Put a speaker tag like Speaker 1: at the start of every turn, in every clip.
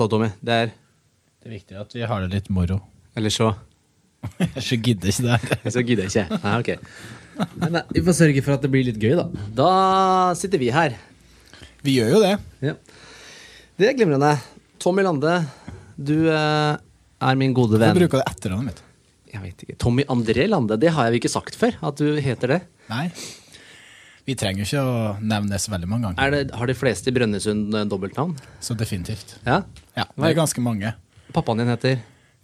Speaker 1: Sa Tommy? Det er
Speaker 2: Det er viktig at vi har det litt moro.
Speaker 1: Eller så
Speaker 2: Så gidder ikke det her.
Speaker 1: Så gidder jeg ikke. Nei, ok. Men nei, vi får sørge for at det blir litt gøy, da. Da sitter vi her.
Speaker 2: Vi gjør jo det.
Speaker 1: Ja. Det er glimrende. Tommy Lande, du eh, er min gode
Speaker 2: Du
Speaker 1: venn.
Speaker 2: bruker det etternavnet mitt.
Speaker 1: Jeg vet ikke. Tommy André Lande, det har jeg ikke sagt før? At du heter det?
Speaker 2: Nei. Vi trenger ikke å nevne det så veldig mange ganger.
Speaker 1: Er det har de fleste i Brønnøysund eh, dobbeltnavn?
Speaker 2: Så definitivt.
Speaker 1: Ja?
Speaker 2: Ja, det er ganske mange.
Speaker 1: Pappaen din heter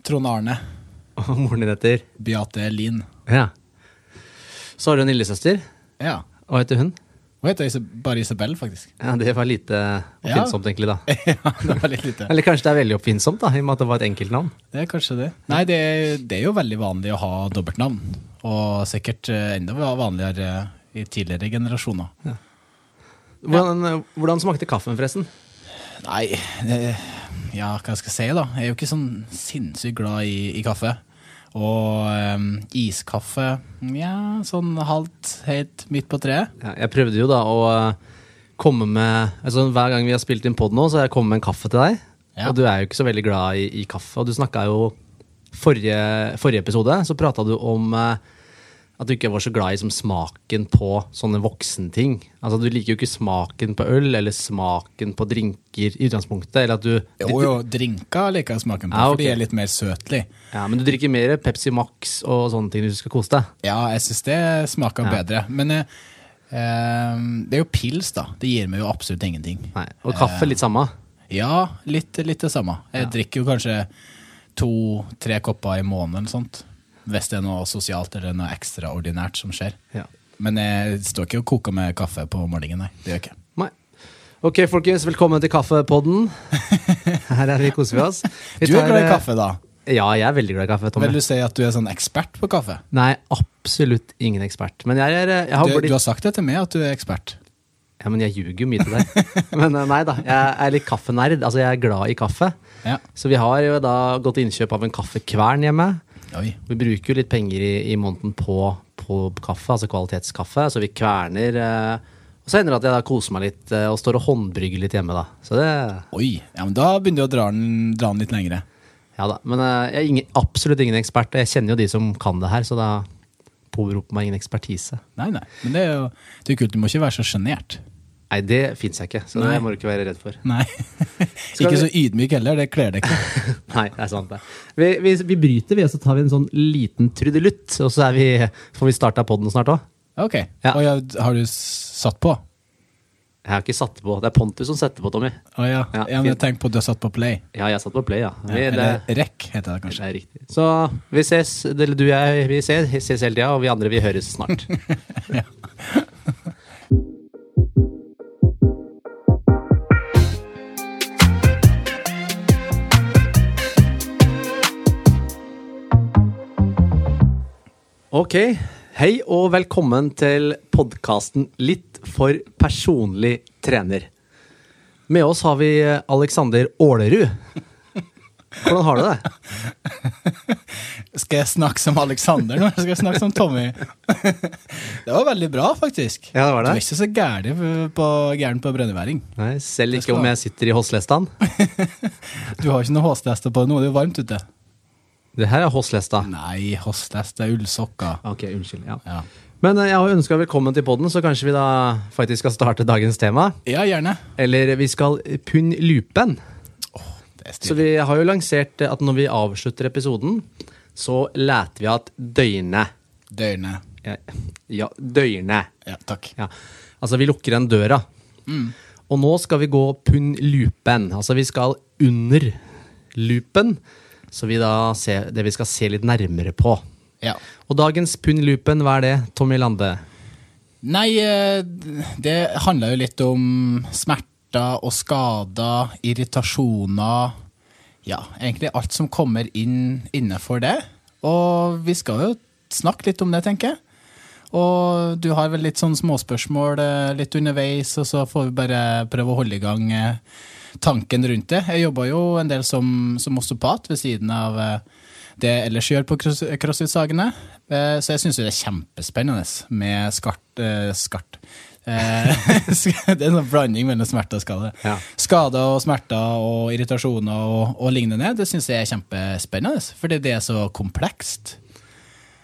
Speaker 2: Trond Arne.
Speaker 1: Og moren din heter
Speaker 2: Beate Lien.
Speaker 1: Ja. Så har du en lillesøster.
Speaker 2: Ja.
Speaker 1: Hva heter hun?
Speaker 2: Hun heter bare Isabel, faktisk.
Speaker 1: Ja, Det var lite oppfinnsomt, egentlig, da.
Speaker 2: ja, det var litt lite.
Speaker 1: Eller kanskje det er veldig oppfinnsomt, da, i og med at det var et enkeltnavn.
Speaker 2: Det er kanskje det. Nei, det er, det er jo veldig vanlig å ha dobbeltnavn. Og sikkert eh, enda vanligere i tidligere generasjoner.
Speaker 1: Hvordan, eh, hvordan smakte kaffen, forresten?
Speaker 2: Nei, ja, hva skal jeg si, da? Jeg er jo ikke sånn sinnssykt glad i, i kaffe. Og um, iskaffe, ja, sånn halvt, helt midt på treet.
Speaker 1: Ja, jeg prøvde jo da å eh, komme med altså Hver gang vi har spilt inn pod nå, så har jeg kommet med en kaffe til deg.
Speaker 2: Ja.
Speaker 1: Og du er jo ikke så veldig glad i, i kaffe. Og du snakka jo forrige, forrige episode, så prata du om eh, at du ikke var så glad i som smaken på sånne voksenting. Altså Du liker jo ikke smaken på øl eller smaken på drinker i utgangspunktet. Eller at du
Speaker 2: Jo, jo, drinker liker jeg smaken på,
Speaker 1: Ja,
Speaker 2: for de er litt mer søtlig.
Speaker 1: Ja, Men du drikker mer Pepsi Max og sånne ting hvis du skal kose deg.
Speaker 2: Ja, jeg syns det smaker
Speaker 1: Ja.
Speaker 2: bedre. Men eh, det er jo pils, da. Det gir meg jo absolutt ingenting.
Speaker 1: Nei, Og kaffe litt samme.
Speaker 2: Ja, litt, litt det samme. Jeg
Speaker 1: Ja.
Speaker 2: drikker jo kanskje to-tre kopper i måneden, sånt. Hvis det er noe sosialt eller noe ekstraordinært som skjer.
Speaker 1: Ja.
Speaker 2: Men jeg står ikke og koker med kaffe på morgenen, nei. Det gjør jeg ikke.
Speaker 1: Nei. Ok, folkens, velkommen til Kaffepodden. Her er vi, koser vi oss. Vi
Speaker 2: Du er glad i
Speaker 1: eh,
Speaker 2: kaffe, da?
Speaker 1: Ja, jeg er veldig glad i kaffe. Tommy.
Speaker 2: Vil du si at du er sånn ekspert på kaffe?
Speaker 1: Nei, absolutt ingen ekspert. Men jeg, er, jeg har
Speaker 2: Du,
Speaker 1: blitt
Speaker 2: du har sagt det til meg at du er ekspert.
Speaker 1: Ja, men jeg ljuger jo mye til deg. Men eh, nei da, jeg er litt kaffenerd. Altså, jeg er glad i kaffe.
Speaker 2: Ja.
Speaker 1: Så vi har jo da gått innkjøp av en kaffekvern hjemme.
Speaker 2: Oi.
Speaker 1: Vi bruker jo litt penger i, i måneden på, på kaffe, altså kvalitetskaffe. Så vi kverner. Eh, og så hender det at jeg da koser meg litt eh, og står og håndbrygger litt hjemme, da. Så det
Speaker 2: Oi. Ja, men da begynner du å dra den, dra den litt lengre.
Speaker 1: Ja da. Men eh, jeg er ingen, absolutt ingen ekspert. Jeg kjenner jo de som kan det her, så da påberoper meg ingen ekspertise.
Speaker 2: Nei, nei. Men det er jo det er kult. Du må ikke være så sjenert.
Speaker 1: Nei, det fins jeg ikke, så
Speaker 2: Nei.
Speaker 1: det må du ikke være redd for.
Speaker 2: Nei. ikke så ydmyk heller. Det kler deg ikke.
Speaker 1: Nei, det er sant det. Vi, vi, vi bryter, vi, og så tar vi en sånn liten trudelutt. Og så er vi, får vi starta podden snart òg.
Speaker 2: Ok.
Speaker 1: Ja.
Speaker 2: Og jeg, har du satt på?
Speaker 1: Jeg har ikke satt på. Det er Pontus som setter på, Tommy.
Speaker 2: Å ja.
Speaker 1: Ja,
Speaker 2: ja, men jeg tenker på at du har satt på play.
Speaker 1: Ja, jeg har satt på play, ja. Vi,
Speaker 2: Ja,
Speaker 1: det,
Speaker 2: eller rekk, heter det
Speaker 1: det
Speaker 2: kanskje.
Speaker 1: er riktig. Så vi ses, eller du og jeg, vi ses, ses hele tida, og vi andre vi høres snart. Ok, hei og velkommen til podkasten Litt for personlig trener. Med oss har vi Alexander Ålerud. Hvordan har du det?
Speaker 2: Skal jeg snakke som Alexander nå? Skal jeg snakke som Tommy? det var veldig bra, faktisk.
Speaker 1: Ja, det var det.
Speaker 2: Du er ikke så gæren på, gæren på brønnøyværing.
Speaker 1: Nei, selv ikke om jeg sitter i Hosslestan.
Speaker 2: Du har ikke noe håslester på nå, det er jo varmt ute.
Speaker 1: Det her er Hosslesta.
Speaker 2: Nei, Hosslesta er ullsokker.
Speaker 1: Ok, unnskyld. Ja.
Speaker 2: Ja.
Speaker 1: Men eh, jeg har ønska velkommen til podden, så kanskje vi da faktisk skal starte dagens tema.
Speaker 2: ja, gjerne.
Speaker 1: Eller vi skal pund lupen.
Speaker 2: Er
Speaker 1: Så vi har jo lansert at når vi avslutter episoden, så leter vi at døgnet
Speaker 2: Døgnet.
Speaker 1: Ja, ja døgnet.
Speaker 2: Ja, takk.
Speaker 1: Ja. Altså, vi lukker igjen døra. Og nå skal vi gå pund lupen. Altså, vi skal under lupen. Så vi da ser det vi skal se litt nærmere på.
Speaker 2: Ja.
Speaker 1: Og dagens pund lupen, hva er det, Tommy Lande?
Speaker 2: Nei, eh, det handler jo litt om smerter og skader, irritasjoner Ja, egentlig alt som kommer inn innenfor det. Og vi skal jo snakke litt om det, tenker jeg. Og du har vel litt sånn småspørsmål eh, litt underveis, og så får vi bare prøve å holde i gang eh, tanken rundt det. Jeg jobba jo en del som, som osteopat ved siden av eh, det jeg ellers gjør på cross- CrossFit-sagene. Eh, Så jeg syns det er kjempespennende med skart, eh, skart det er en sånn blanding mellom smerte og skade.
Speaker 1: Ja.
Speaker 2: Skader og smerter og irritasjoner og, og lignende, det syns jeg er kjempespennende. Fordi det er så komplekst.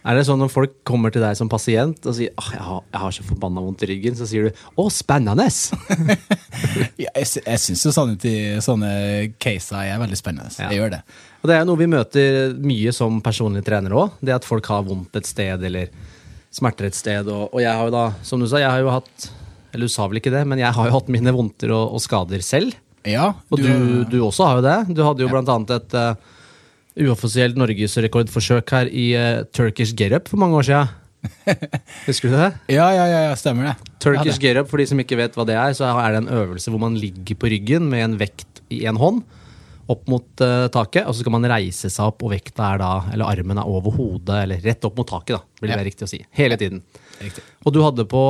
Speaker 1: Er det sånn når folk kommer til deg som pasient og sier «Åh, jeg, har, 'jeg har så forbanna vondt i ryggen', så sier du 'å, spennende'?
Speaker 2: Ja, jeg jeg syns jo sånne, sånne caser er veldig spennende.
Speaker 1: Ja.
Speaker 2: Jeg gjør det.
Speaker 1: Og det er noe vi møter mye som personlig trener òg. Det at folk har vondt et sted eller smerter et sted. Og, og jeg har jo da, som du sa, jeg har jo hatt Eller du sa vel ikke det, men jeg har jo hatt mine vondter og, og skader selv.
Speaker 2: Ja,
Speaker 1: Og du, du også har jo det. Du hadde jo blant annet et uh, uoffisielt norgesrekordforsøk her i uh, Turkish Get-Up for mange år siden. Husker du det?
Speaker 2: ja, ja, ja, ja, stemmer det.
Speaker 1: Turkish
Speaker 2: ja, det.
Speaker 1: Get-Up, for de som ikke vet hva det er, så er det en øvelse hvor man ligger på ryggen med en vekt i en hånd opp mot uh, taket, og så skal man reise seg opp, og vekta er da, eller armen er over hodet, eller rett opp mot taket, da, vil det
Speaker 2: Ja.
Speaker 1: være riktig å si. Hele tiden.
Speaker 2: Riktig.
Speaker 1: Og du hadde på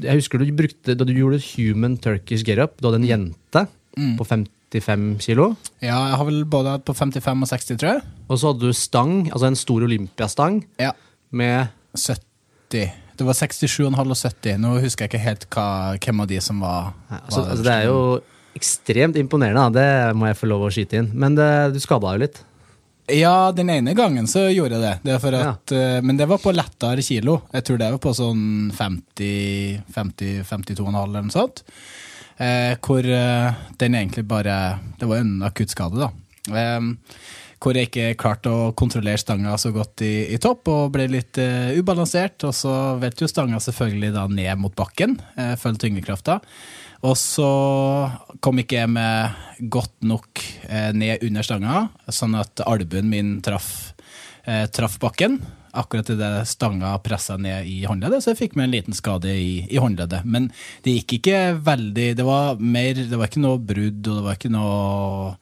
Speaker 1: Jeg husker du brukte Da du gjorde Human Turkish Get-Up, du hadde en jente
Speaker 2: Mm.
Speaker 1: på 55 kilo,
Speaker 2: Ja, jeg har vel både hatt på 55 og 60, tror jeg.
Speaker 1: og så hadde du stang, altså en stor olympiastang,
Speaker 2: Ja.
Speaker 1: med
Speaker 2: 70. Det var 67,5 og 70. Nå husker jeg ikke helt hva, hvem av de som var,
Speaker 1: altså,
Speaker 2: var
Speaker 1: altså, Det er jo ekstremt imponerende, det må jeg få lov å skyte inn. Men det, du skada jo litt.
Speaker 2: Ja, den ene gangen så gjorde jeg det. det for at, ja. Men det var på lettere kilo. Jeg tror det var på sånn 50, 50 52,5 eller noe sånt. Eh, hvor eh, den egentlig bare Det var en akuttskade, da. Eh, hvor jeg ikke klarte å kontrollere stanga så godt i, i topp, og ble litt uh, ubalansert. Og så veltet jo stanga selvfølgelig da ned mot bakken, uh, følge tyngdekrafta. Og så kom ikke jeg med godt nok uh, ned under stanga, sånn at albuen min traff, traff bakken. Akkurat idet stanga pressa ned i håndleddet, så jeg fikk meg en liten skade i, i håndleddet. Men det gikk ikke veldig Det var mer Det var ikke noe brudd, og det var ikke noe,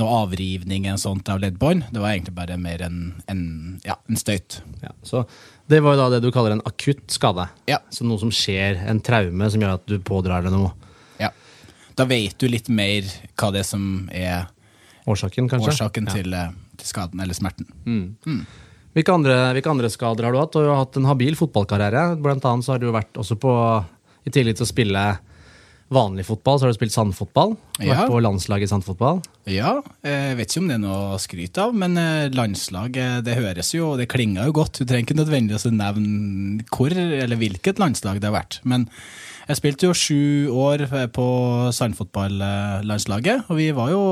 Speaker 2: noe avrivning eller sånt av leddbånd. Det var egentlig bare mer en, en, ja, en støyt.
Speaker 1: Ja, så det var jo da det du kaller en akutt skade.
Speaker 2: Ja.
Speaker 1: Så noe som skjer, en traume som gjør at du pådrar deg noe.
Speaker 2: ja. Da vet du litt mer hva det er som er
Speaker 1: Årsaken,
Speaker 2: årsaken til, eh, til skaden, eller smerten.
Speaker 1: Hvilke andre, hvilke andre skader har du hatt? Du har hatt en habil fotballkarriere. Blant annet så har du vært også på I tillegg til å spille vanlig fotball, så har du spilt sandfotball.
Speaker 2: Ja.
Speaker 1: Vært på landslaget i sandfotball.
Speaker 2: Ja, jeg vet ikke om det er noe å skryte av, men eh, landslag, det høres jo, det klinger jo godt. Du trenger ikke nødvendigvis å nevne hvor eller hvilket landslag det har vært. Men jeg spilte jo sju år eh, på sandfotballandslaget, og vi var jo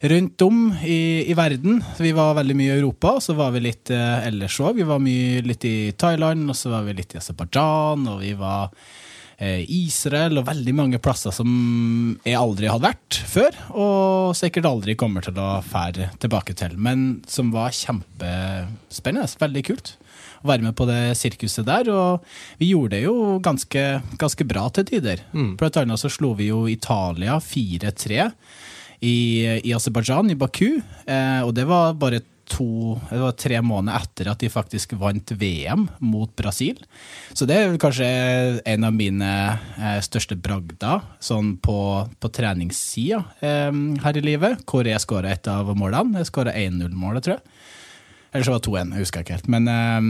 Speaker 2: rundt om i, i verden. Vi var veldig mye i Europa, og så var vi litt eh, ellers òg. Vi var mye litt i Thailand, og så var vi litt i Aserbajdsjan, og vi var eh, Israel og veldig mange plasser som jeg aldri hadde vært før, og sikkert aldri kommer til å fære tilbake til, men som var kjempespennende. Veldig kult å være med på det sirkuset der, og vi gjorde det jo ganske, ganske bra til tider. Blant annet så slo vi jo Italia 4-3 i, i Aserbajdsjan, i Baku, eh, og det var bare to, det var tre måneder etter at de faktisk vant VM mot Brasil. Så det er kanskje en av mine eh, største bragder sånn på, på treningssida eh, her i livet, hvor jeg skåra et av målene. Jeg skåra 1-0-målet, tror jeg. Eller så var det 2-1, jeg husker ikke helt. Men eh,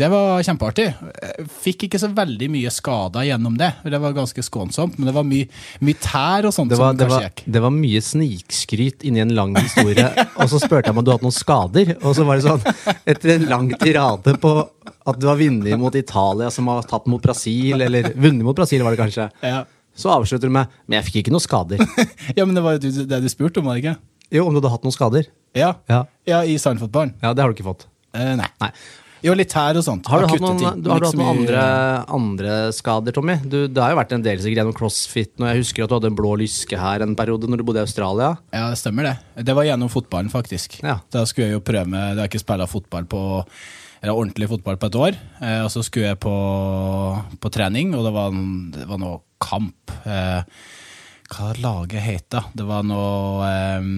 Speaker 2: det var kjempeartig. Jeg Fikk ikke så veldig mye skader gjennom det. Det var ganske skånsomt, men det var mye, mye tær og sånt
Speaker 1: Det var,
Speaker 2: som
Speaker 1: det,
Speaker 2: kanskje
Speaker 1: var,
Speaker 2: gikk.
Speaker 1: det var mye snikskryt inni en lang historie. og så spurte jeg om du hadde noen skader, og så var det sånn etter en lang tirade på at du har vunnet mot Italia, som har tatt mot Brasil, eller vunnet mot Brasil, var det kanskje.
Speaker 2: Ja.
Speaker 1: Så avslutter du med Men jeg fikk ikke noen skader.
Speaker 2: ja, men det var jo det du spurte om, var det ikke?
Speaker 1: Jo, om du hadde hatt noen skader.
Speaker 2: Ja,
Speaker 1: Ja,
Speaker 2: ja i sandfotballen.
Speaker 1: ja det har du ikke fått.
Speaker 2: Eh, nei.
Speaker 1: Nei.
Speaker 2: Jo, litt her og sånt.
Speaker 1: Har du hatt noen, du, har du hatt noen andre, andre skader, Tommy? Du, det har jo vært en del sikkert gjennom crossfit. Og jeg husker at du hadde en blå lyske her en periode når du bodde i Australia.
Speaker 2: Ja, det stemmer det. Det var gjennom fotballen, faktisk.
Speaker 1: Ja.
Speaker 2: Da skulle jeg jo prøve med Da har jeg ikke spilt fotball på eller ordentlig fotball på et år. Eh, og så skulle jeg på, på trening, og det var, det var noe kamp. Eh, hva laget heter. Det var noe eh,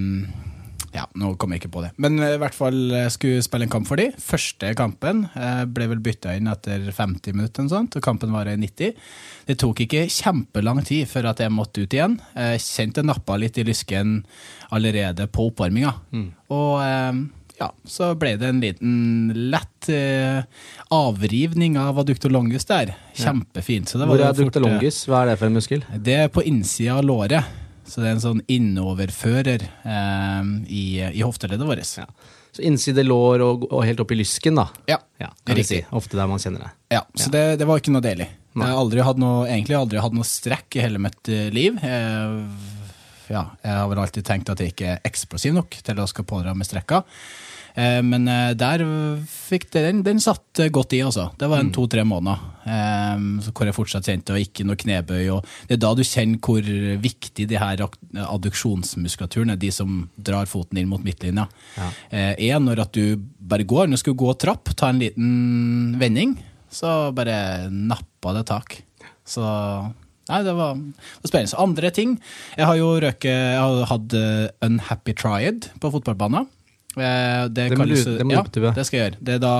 Speaker 2: Ja, nå kom jeg ikke på det. Men eh, i hvert fall eh, skulle spille en kamp for de. Første kampen eh, ble vel bytta inn etter 50 minutter, og sånt, og kampen var i 90. Det tok ikke kjempelang tid før at jeg måtte ut igjen. Jeg kjente nappa litt i lysken allerede på oppvarminga. Og eh, ja, så ble det en liten lett eh, avrivning av adductor longus der. Kjempefint. Så det var
Speaker 1: Hvor er
Speaker 2: fort, eh,
Speaker 1: longus? Hva er det for en muskel?
Speaker 2: Det er på innsida av låret. Så det er en sånn innoverfører eh, i, i hofteleddet vårt.
Speaker 1: Ja. Så innside lår og, og helt opp i lysken, da.
Speaker 2: Ja,
Speaker 1: Ja, kan vi si.
Speaker 2: riktig.
Speaker 1: Ofte der man kjenner det.
Speaker 2: Ja, så Det, det var ikke noe deilig. Jeg har aldri hatt noe, egentlig aldri hatt noe strekk i hele mitt eh, liv. Jeg, ja, jeg har vel alltid tenkt at jeg ikke er eksplosiv nok til å skal pådra med strekka. Eh, Men eh, der fikk det, den, den satt eh, godt i, altså. Det var en to-tre måneder hvor jeg fortsatt kjente og ikke noe knebøy. Og det er da du kjenner hvor viktig de her adduksjonsmuskulaturen er, de som drar foten inn mot midtlinja,
Speaker 1: Ja.
Speaker 2: er når at du bare går. Når du skal gå trapp, ta en liten vending, så bare nappa det tak. Så Nei, det var, spennende. Andre ting Jeg har jo røket Jeg har hatt Unhappy Triad på fotballbanen. Eh, Det,
Speaker 1: Det
Speaker 2: kalles-
Speaker 1: det må
Speaker 2: ja, det skal jeg gjøre. Det er da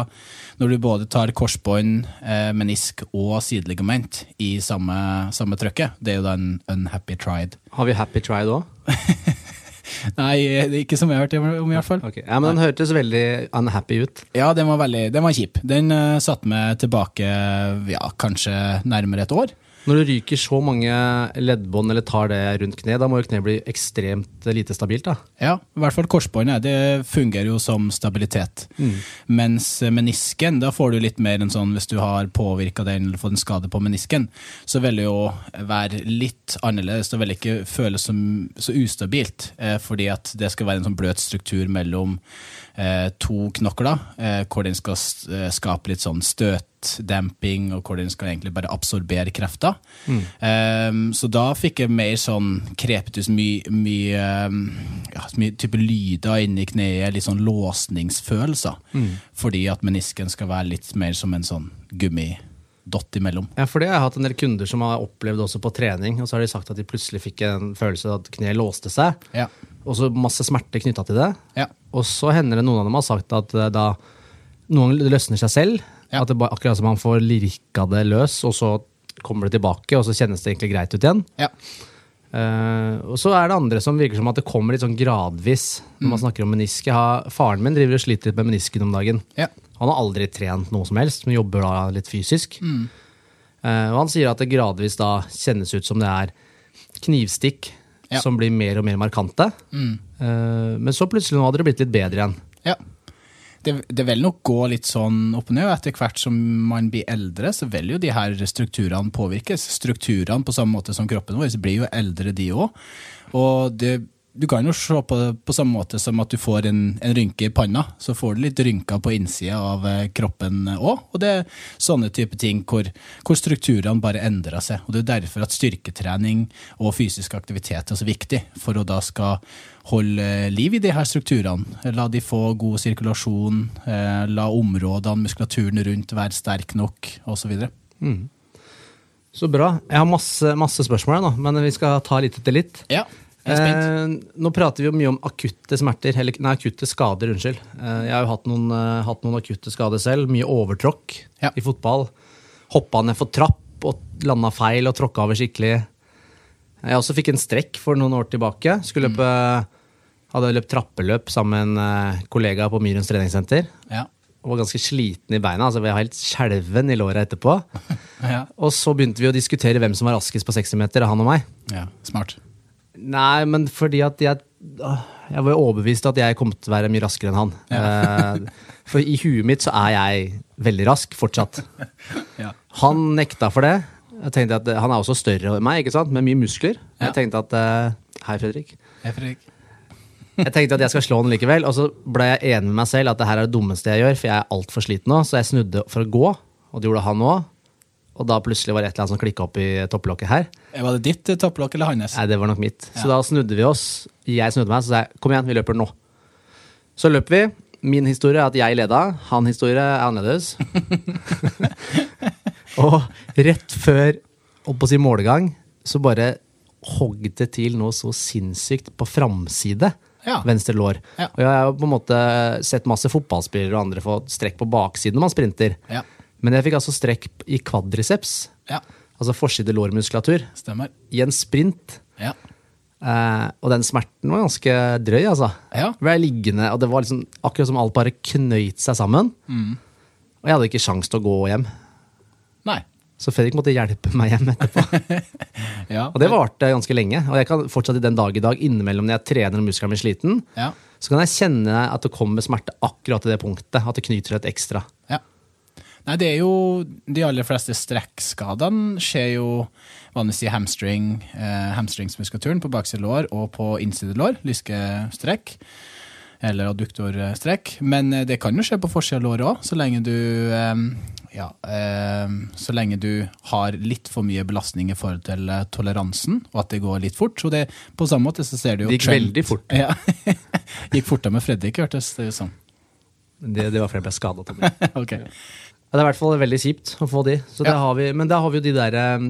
Speaker 2: når du både tar korsbånd, eh, menisk og sideligament i samme, samme trykket. Det er jo da en unhappy tried.
Speaker 1: Har vi happy tried òg?
Speaker 2: Nei, det ikke som jeg har hørt om, i hvert fall.
Speaker 1: Okay. Ja, men den hørtes veldig unhappy ut.
Speaker 2: Ja, den var veldig, den var kjip. Den uh, satte meg tilbake ja, kanskje nærmere et år.
Speaker 1: Når du ryker så mange leddbånd eller tar det rundt kne, da må jo kneet bli ekstremt lite stabilt. da.
Speaker 2: Ja, i hvert fall korsbåndet. Det fungerer jo som stabilitet. Mens menisken, da får du litt mer enn sånn hvis du har påvirka den eller fått en skade på menisken, så vil det jo være litt annerledes. Det vil ikke føles som, så ustabilt, eh, fordi at det skal være en sånn bløt struktur mellom eh, to knokler, eh, hvor den skal eh, skape litt sånn støtdemping, og hvor den skal egentlig bare absorbere krefter. Eh, så da fikk jeg mer sånn krepetus, mye my, ja, mye type lyder inni kneet, litt sånn låsningsfølelser. Fordi at menisken skal være litt mer som en sånn gummidott imellom.
Speaker 1: Ja, for det har jeg hatt en del kunder som har opplevd også på trening, og så har de sagt at de plutselig fikk en følelse av at kneet låste seg,
Speaker 2: Ja.
Speaker 1: og så masse smerte knytta til det.
Speaker 2: Ja.
Speaker 1: Og så hender det noen av dem har sagt at eh, da noen løsner seg selv,
Speaker 2: Ja.
Speaker 1: at det bare, akkurat som man får lirka det løs, og så kommer det tilbake, og så kjennes det egentlig greit ut igjen.
Speaker 2: Ja.
Speaker 1: Uh, og så er det andre som virker som at det kommer litt sånn gradvis når man snakker om menisk. Faren min driver og sliter litt med menisken om dagen.
Speaker 2: Ja.
Speaker 1: Han har aldri trent noe som helst, men jobber da litt fysisk. Eh, og han sier at det gradvis da kjennes ut som det er knivstikk
Speaker 2: Ja.
Speaker 1: som blir mer og mer markante. Eh, men så plutselig nå hadde det blitt litt bedre igjen.
Speaker 2: ja. Det, det vil nok gå litt sånn opp og ned, etter hvert som man blir eldre, så vil jo de her strukturene påvirkes. Strukturene på samme måte som kroppen vår blir jo eldre, de òg. Og det, du kan jo se på det på samme måte som at du får en, en rynke i panna. Så får du litt rynker på innsida av eh, kroppen òg. Og det er sånne type ting hvor, hvor strukturene bare endrer seg. Og det er derfor at styrketrening og fysisk aktivitet er så viktig, for å da skal holde liv i de her strukturene. La de få god sirkulasjon, eh, la områdene, muskulaturen rundt være sterk nok, osv.
Speaker 1: Så bra. Jeg har masse, masse spørsmål, nå, men vi skal ta litt etter litt.
Speaker 2: Ja.
Speaker 1: Eh, nå prater vi jo mye om akutte smerter, eller nei, akutte skader, unnskyld. Eh, jeg har jo hatt noen, eh, hatt noen akutte skader selv. Mye overtråkk
Speaker 2: Ja.
Speaker 1: i fotball. Hoppa ned for trapp og landa feil og tråkka over skikkelig. Jeg også fikk en strekk for noen år tilbake. Skulle løpe, hadde løpt trappeløp sammen med en eh, kollega på Myrens treningssenter.
Speaker 2: Ja.
Speaker 1: Og var ganske sliten i beina. altså Jeg var helt skjelven i låra etterpå.
Speaker 2: Ja.
Speaker 1: Og så begynte vi å diskutere hvem som var raskest på 60 meter, han og meg.
Speaker 2: ja, smart.
Speaker 1: Nei, men fordi at jeg Jeg var overbevist at jeg kom til å være mye raskere enn han. Ja. For i huet mitt så er jeg veldig rask fortsatt.
Speaker 2: Ja.
Speaker 1: Han nekta for det. Jeg tenkte at eh, Han er også større enn meg, ikke sant? med mye muskler.
Speaker 2: Ja.
Speaker 1: Jeg tenkte at eh, Hei, Fredrik.
Speaker 2: Hei, Fredrik.
Speaker 1: Jeg tenkte at jeg skal slå han likevel, og så ble jeg enig med meg selv at det her er det dummeste jeg gjør, for jeg er altfor sliten nå. Så jeg snudde for å gå, og det gjorde han òg. Og da plutselig var det et eller annet som klikka opp i topplokket her.
Speaker 2: Var det ditt eh, topplokk eller hans?
Speaker 1: Nei, det var nok mitt. Så da snudde vi oss. Jeg snudde meg, så sa jeg kom igjen, vi løper nå. Så løper vi. Min historie er at jeg leda. Han historie er annerledes. og rett før opp på sin målgang, så bare hogg det til noe så sinnssykt på framside.
Speaker 2: Ja.
Speaker 1: Venstre lår.
Speaker 2: Ja.
Speaker 1: Og jeg har på en måte sett masse fotballspillere og andre få strekk på baksiden når man sprinter.
Speaker 2: Ja.
Speaker 1: Men jeg fikk altså strekk i kvadriceps,
Speaker 2: Ja,
Speaker 1: altså forside lårmuskulatur,
Speaker 2: stemmer.
Speaker 1: i en sprint.
Speaker 2: Ja.
Speaker 1: Eh, og den smerten var ganske drøy, altså.
Speaker 2: Ja.
Speaker 1: Jeg liggende, og det var liksom akkurat som alt bare knøyt seg sammen. Og jeg hadde ikke sjans til å gå hjem.
Speaker 2: Nei.
Speaker 1: Så Fredrik måtte hjelpe meg hjem etterpå.
Speaker 2: Ja.
Speaker 1: Og det varte ganske lenge. Og jeg kan fortsatt i den dag i dag, innimellom når jeg trener og muskelen blir sliten,
Speaker 2: Ja.
Speaker 1: så kan jeg kjenne at det kommer smerte akkurat til det punktet. At det knyter litt ekstra.
Speaker 2: Ja. Nei, det er jo De aller fleste strekkskadene skjer jo vanligvis i hamstring, eh, hamstringsmuskulaturen på bakside lår og på innside lår, lyskestrekk. Eller adduktorstrekk. Men eh, det kan jo skje på forsida av låret òg, så lenge du eh, ja, eh, så lenge du har litt for mye belastning i forhold til eh, toleransen, og at det går litt fort. Så det, på samme måte så ser du jo
Speaker 1: Det gikk
Speaker 2: trend-
Speaker 1: veldig fort.
Speaker 2: Ja. gikk fortere med Fredrik, hørtes det ut som.
Speaker 1: Det, det var fordi jeg ble skada. Tommy. Ja, Det er i hvert fall veldig kjipt å få de. Så det har vi, men da har vi jo de der eh,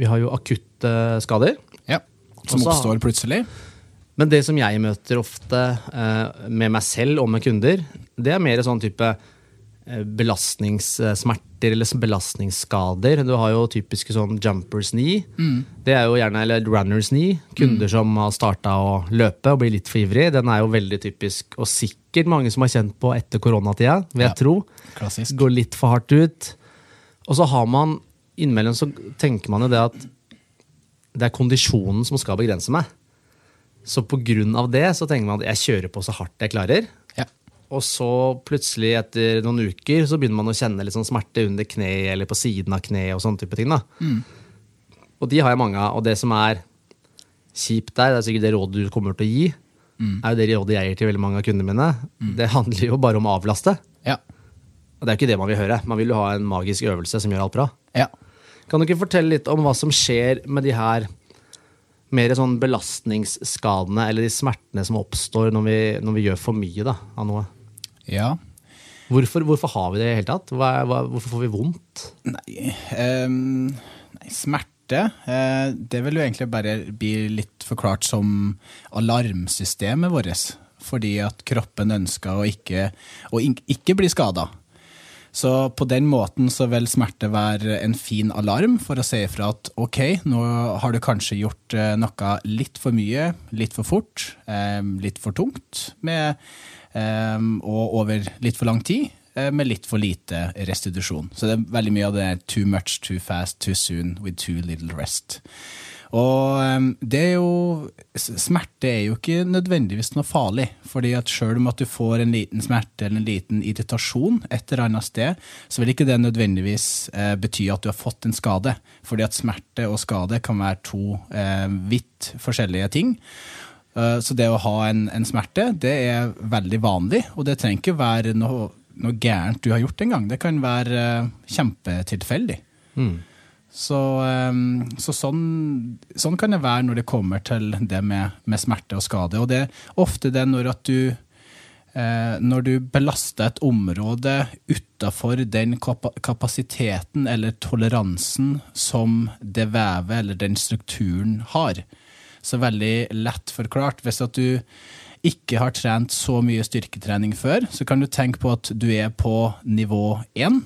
Speaker 1: Vi har jo akutte skader.
Speaker 2: Ja. Som
Speaker 1: Også-
Speaker 2: oppstår plutselig.
Speaker 1: Men det som jeg møter ofte eh, med meg selv og med kunder, det er mer sånn type belastningssmerter eller belastningsskader. Du har jo typiske sånn jumpers knee. Det er jo gjerne, eller runners knee. Kunder som har starta å løpe og blir litt for ivrig. Den er jo veldig typisk, og sikkert mange som har kjent på etter koronatida, vil jeg
Speaker 2: Ja.
Speaker 1: tro.
Speaker 2: Klassisk.
Speaker 1: Går litt for hardt ut. Og så har man innimellom så tenker man jo det at det er kondisjonen som skal begrense meg. Så av det så tenker man at jeg kjører på så hardt jeg klarer. Og så plutselig etter noen uker så begynner man å kjenne litt sånn smerte under kneet eller på siden av kneet og sånne type ting. da. Og de har jeg mange av. Og det som er kjipt der, det er sikkert det rådet du kommer til å gi, er jo det rådet jeg gir til veldig mange av kundene mine. Det handler jo bare om å avlaste.
Speaker 2: Ja.
Speaker 1: Og det er jo ikke det man vil høre. Man vil jo ha en magisk øvelse som gjør alt bra.
Speaker 2: ja.
Speaker 1: Kan du ikke fortelle litt om hva som skjer med de her mer sånn belastningsskadene, eller de smertene som oppstår når vi, når vi gjør for mye da, av noe?
Speaker 2: Ja.
Speaker 1: Hvorfor, hvorfor har vi det i det hele tatt? Hva, hva, hvorfor får vi vondt?
Speaker 2: Nei, um, nei smerte uh, Det vil jo egentlig bare bli litt forklart som alarmsystemet vårt. Fordi at kroppen ønsker å ikke, å ikke bli skada. Så på den måten så vil smerte være en fin alarm for å si ifra at ok, nå har du kanskje gjort eh, noe litt for mye, litt for fort, eh, litt for tungt, med, og over litt for lang tid, eh, med litt for lite restitusjon. Så det er veldig mye av det too much, too fast, too soon, with too little rest. Og eh, det er jo Smerte er jo ikke nødvendigvis noe farlig. fordi at selv om at du får en liten smerte eller en liten irritasjon et eller annet sted, så vil ikke det nødvendigvis eh, bety at du har fått en skade. Fordi at smerte og skade kan være to eh, vidt forskjellige ting. Eh, Så det å ha en, en smerte, det er veldig vanlig, og det trenger ikke være noe, noe gærent du har gjort engang. Det kan være eh, kjempetilfeldig. Så, um, så sånn, sånn kan det være når det kommer til det med, med smerte og skade. Og det er ofte det når at du eh, når du belaster et område utafor den kapasiteten eller toleransen som det vevet eller den strukturen har. Så veldig lett forklart. Hvis at du ikke har trent så mye styrketrening før, så kan du tenke på at du er på nivå én.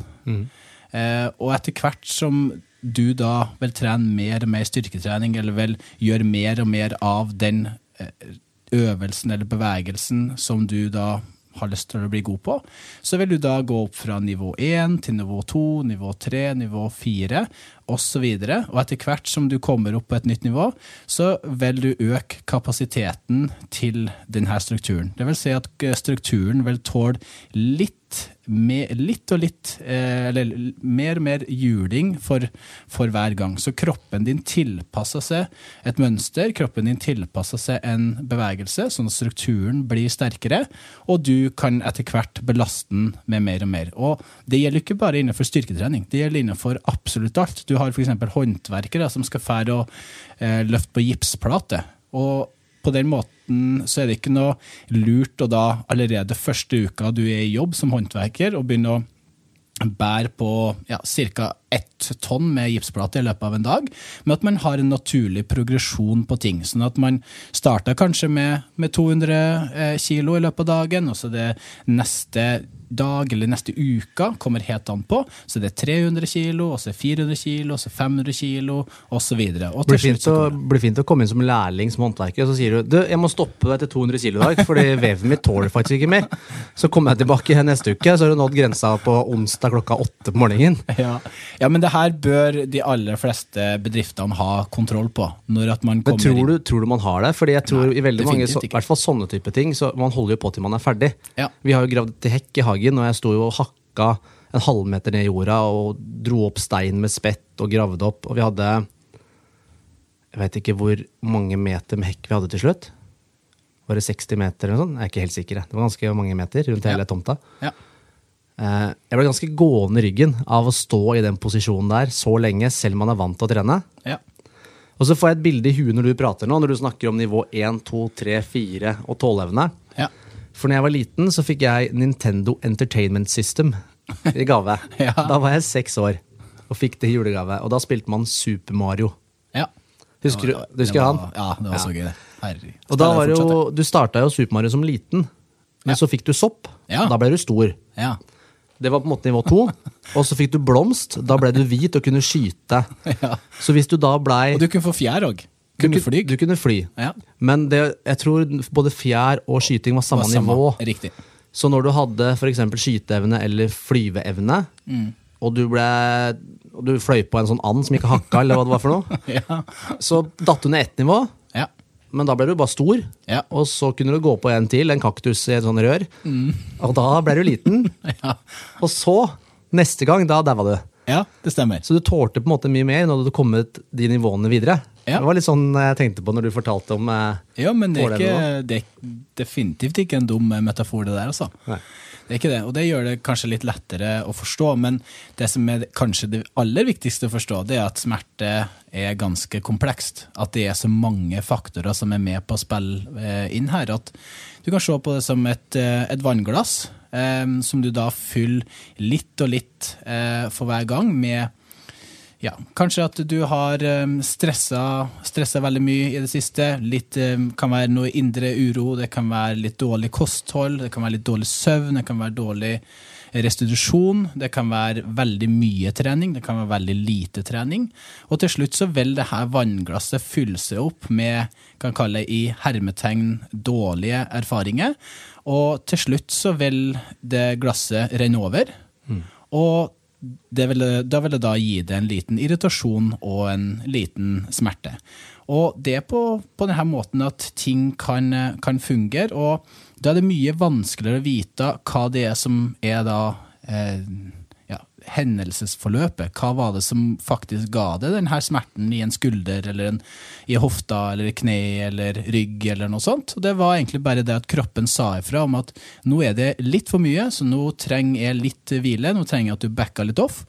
Speaker 2: Eh, og etter hvert som du da vil trene mer og mer styrketrening, eller vil gjøre mer og mer av den eh, øvelsen eller bevegelsen som du da har lyst til å bli god på, så vil du da gå opp fra nivå 1 til nivå 2, nivå 3, nivå 4 osv. Og etter hvert som du kommer opp på et nytt nivå, så vil du øke kapasiteten til denne strukturen. Det vil si at eh, strukturen vil tåle litt med, litt og litt, eh, eller mer og mer juling for, for hver gang. Så kroppen din tilpasser seg et mønster, kroppen din tilpasser seg en bevegelse, sånn at strukturen blir sterkere, og du kan etter hvert belaste den med mer og mer. Og det gjelder ikke bare innenfor styrketrening, det gjelder innenfor absolutt alt. Du har f.eks. håndverkere som skal fære og eh, løfte på gipsplate. Og på den måten så er det ikke noe lurt å da allerede første uka du er i jobb som håndverker, og begynne å bære på ja, ett tonn med gipsplate i løpet av en dag, men at man har en naturlig progresjon på ting. Sånn at man starter kanskje med, med 200 eh, kilo i løpet av dagen, og så det neste dag eller neste uke, kommer helt an på. Så det er 300 kilo, og så er det 400 kilo, og så er det 500 kilo, osv.
Speaker 1: Det blir fint, å, blir fint å komme inn som lærling som håndverker, og så sier du du, jeg må stoppe deg til 200 kilo i dag, fordi veven mitt tåler faktisk ikke mer. Så kommer jeg tilbake neste uke, så har du nådd grensa på onsdag klokka åtte på morgenen.
Speaker 2: Ja. ja, men det her bør de aller fleste bedriftene ha kontroll på. når at man kommer
Speaker 1: men tror du, tror du man har det? Fordi jeg tror Nei, i veldig mange, i hvert fall sånne type ting, så man holder jo på til man er ferdig. Ja. Vi har jo gravd til hekk i hagen, og jeg sto jo og hakka en halvmeter ned i jorda og dro opp stein med spett og gravde opp. Og vi hadde Jeg vet ikke hvor mange meter med hekk vi hadde til slutt. Var det 60 meter eller noe sånt? Jeg er ikke helt sikker. Det var ganske mange meter rundt hele tomta. Ja. Eh, jeg ble ganske gående i ryggen av å stå i den posisjonen der så lenge, selv om man er vant til å trene. Ja. Og så får jeg et bilde i huet når du prater nå, når du snakker om nivå 1, 2, 3, 4 og tåleevne. Ja. For når jeg var liten, så fikk jeg Nintendo Entertainment System i gave. ja. Da var jeg seks år og fikk det i julegave. Og da spilte man Super Mario. Ja. Husker du, du husker
Speaker 2: var,
Speaker 1: han?
Speaker 2: Ja, det var så gøy.
Speaker 1: Herregud. Og da var jo, Du starta jo Super Mario som liten, men så fikk du sopp. Da ble du stor. Ja. Det var på en måte nivå to. Og så fikk du blomst. Da ble du hvit og kunne skyte. Ja. Så hvis du da blei
Speaker 2: Og du kunne få fjær òg. Kunne
Speaker 1: du, fly? Du kunne fly. Ja. Men det, jeg tror både fjær og skyting var samme, var samme. nivå.
Speaker 2: Riktig.
Speaker 1: Så når du hadde f.eks. skyteevne eller flyveevne, mm. og du ble og du fløy på en sånn and som ikke hakka, eller hva det var for noe, ja. så datt du ned ett nivå. Ja men da ble du bare stor. Ja. Og så kunne du gå på en til, en kaktus i et sånt rør. Mm. Og da ble du liten. ja. Og så, neste gang, da daua du.
Speaker 2: Ja, det stemmer.
Speaker 1: Så du tålte på en måte mye mer når du hadde kommet de nivåene videre. Ja. Det var litt sånn jeg tenkte på når du fortalte om eh,
Speaker 2: Ja, men det er, ikke, det er definitivt ikke en dum metafor, det der, altså. Nei. Det er ikke det, og det gjør det kanskje litt lettere å forstå. Men det som er kanskje det aller viktigste å forstå, det er at smerte er ganske komplekst. At det er så mange faktorer som er med på å spille eh, inn her. At du kan se på det som et, eh, et vannglass, eh, som du da fyller litt og litt eh, for hver gang med ja, kanskje at du har um, stressa, stressa, veldig mye i det siste. Litt um, kan være noe indre uro, det kan være litt dårlig kosthold, det kan være litt dårlig søvn, det kan være dårlig restitusjon, det kan være veldig mye trening, det kan være veldig lite trening. Og til slutt så vil det her vannglasset fylle seg opp med kan kalle det i hermetegn dårlige erfaringer. Og til slutt så vil det glasset renne over. Mm. Og vil, da vil det da gi det en liten irritasjon og en liten smerte. Og det er på, på denne måten at ting kan, kan, fungere, og da er det mye vanskeligere å vite hva det er som er da eh, hendelsesforløpet. Hva var det som faktisk ga deg denne smerten i en skulder eller en, i hofta eller kne eller rygg eller noe sånt? Og det var egentlig bare det at kroppen sa ifra om at nå er det litt for mye, så nå trenger jeg litt hvile. Nå trenger jeg at du backer litt off,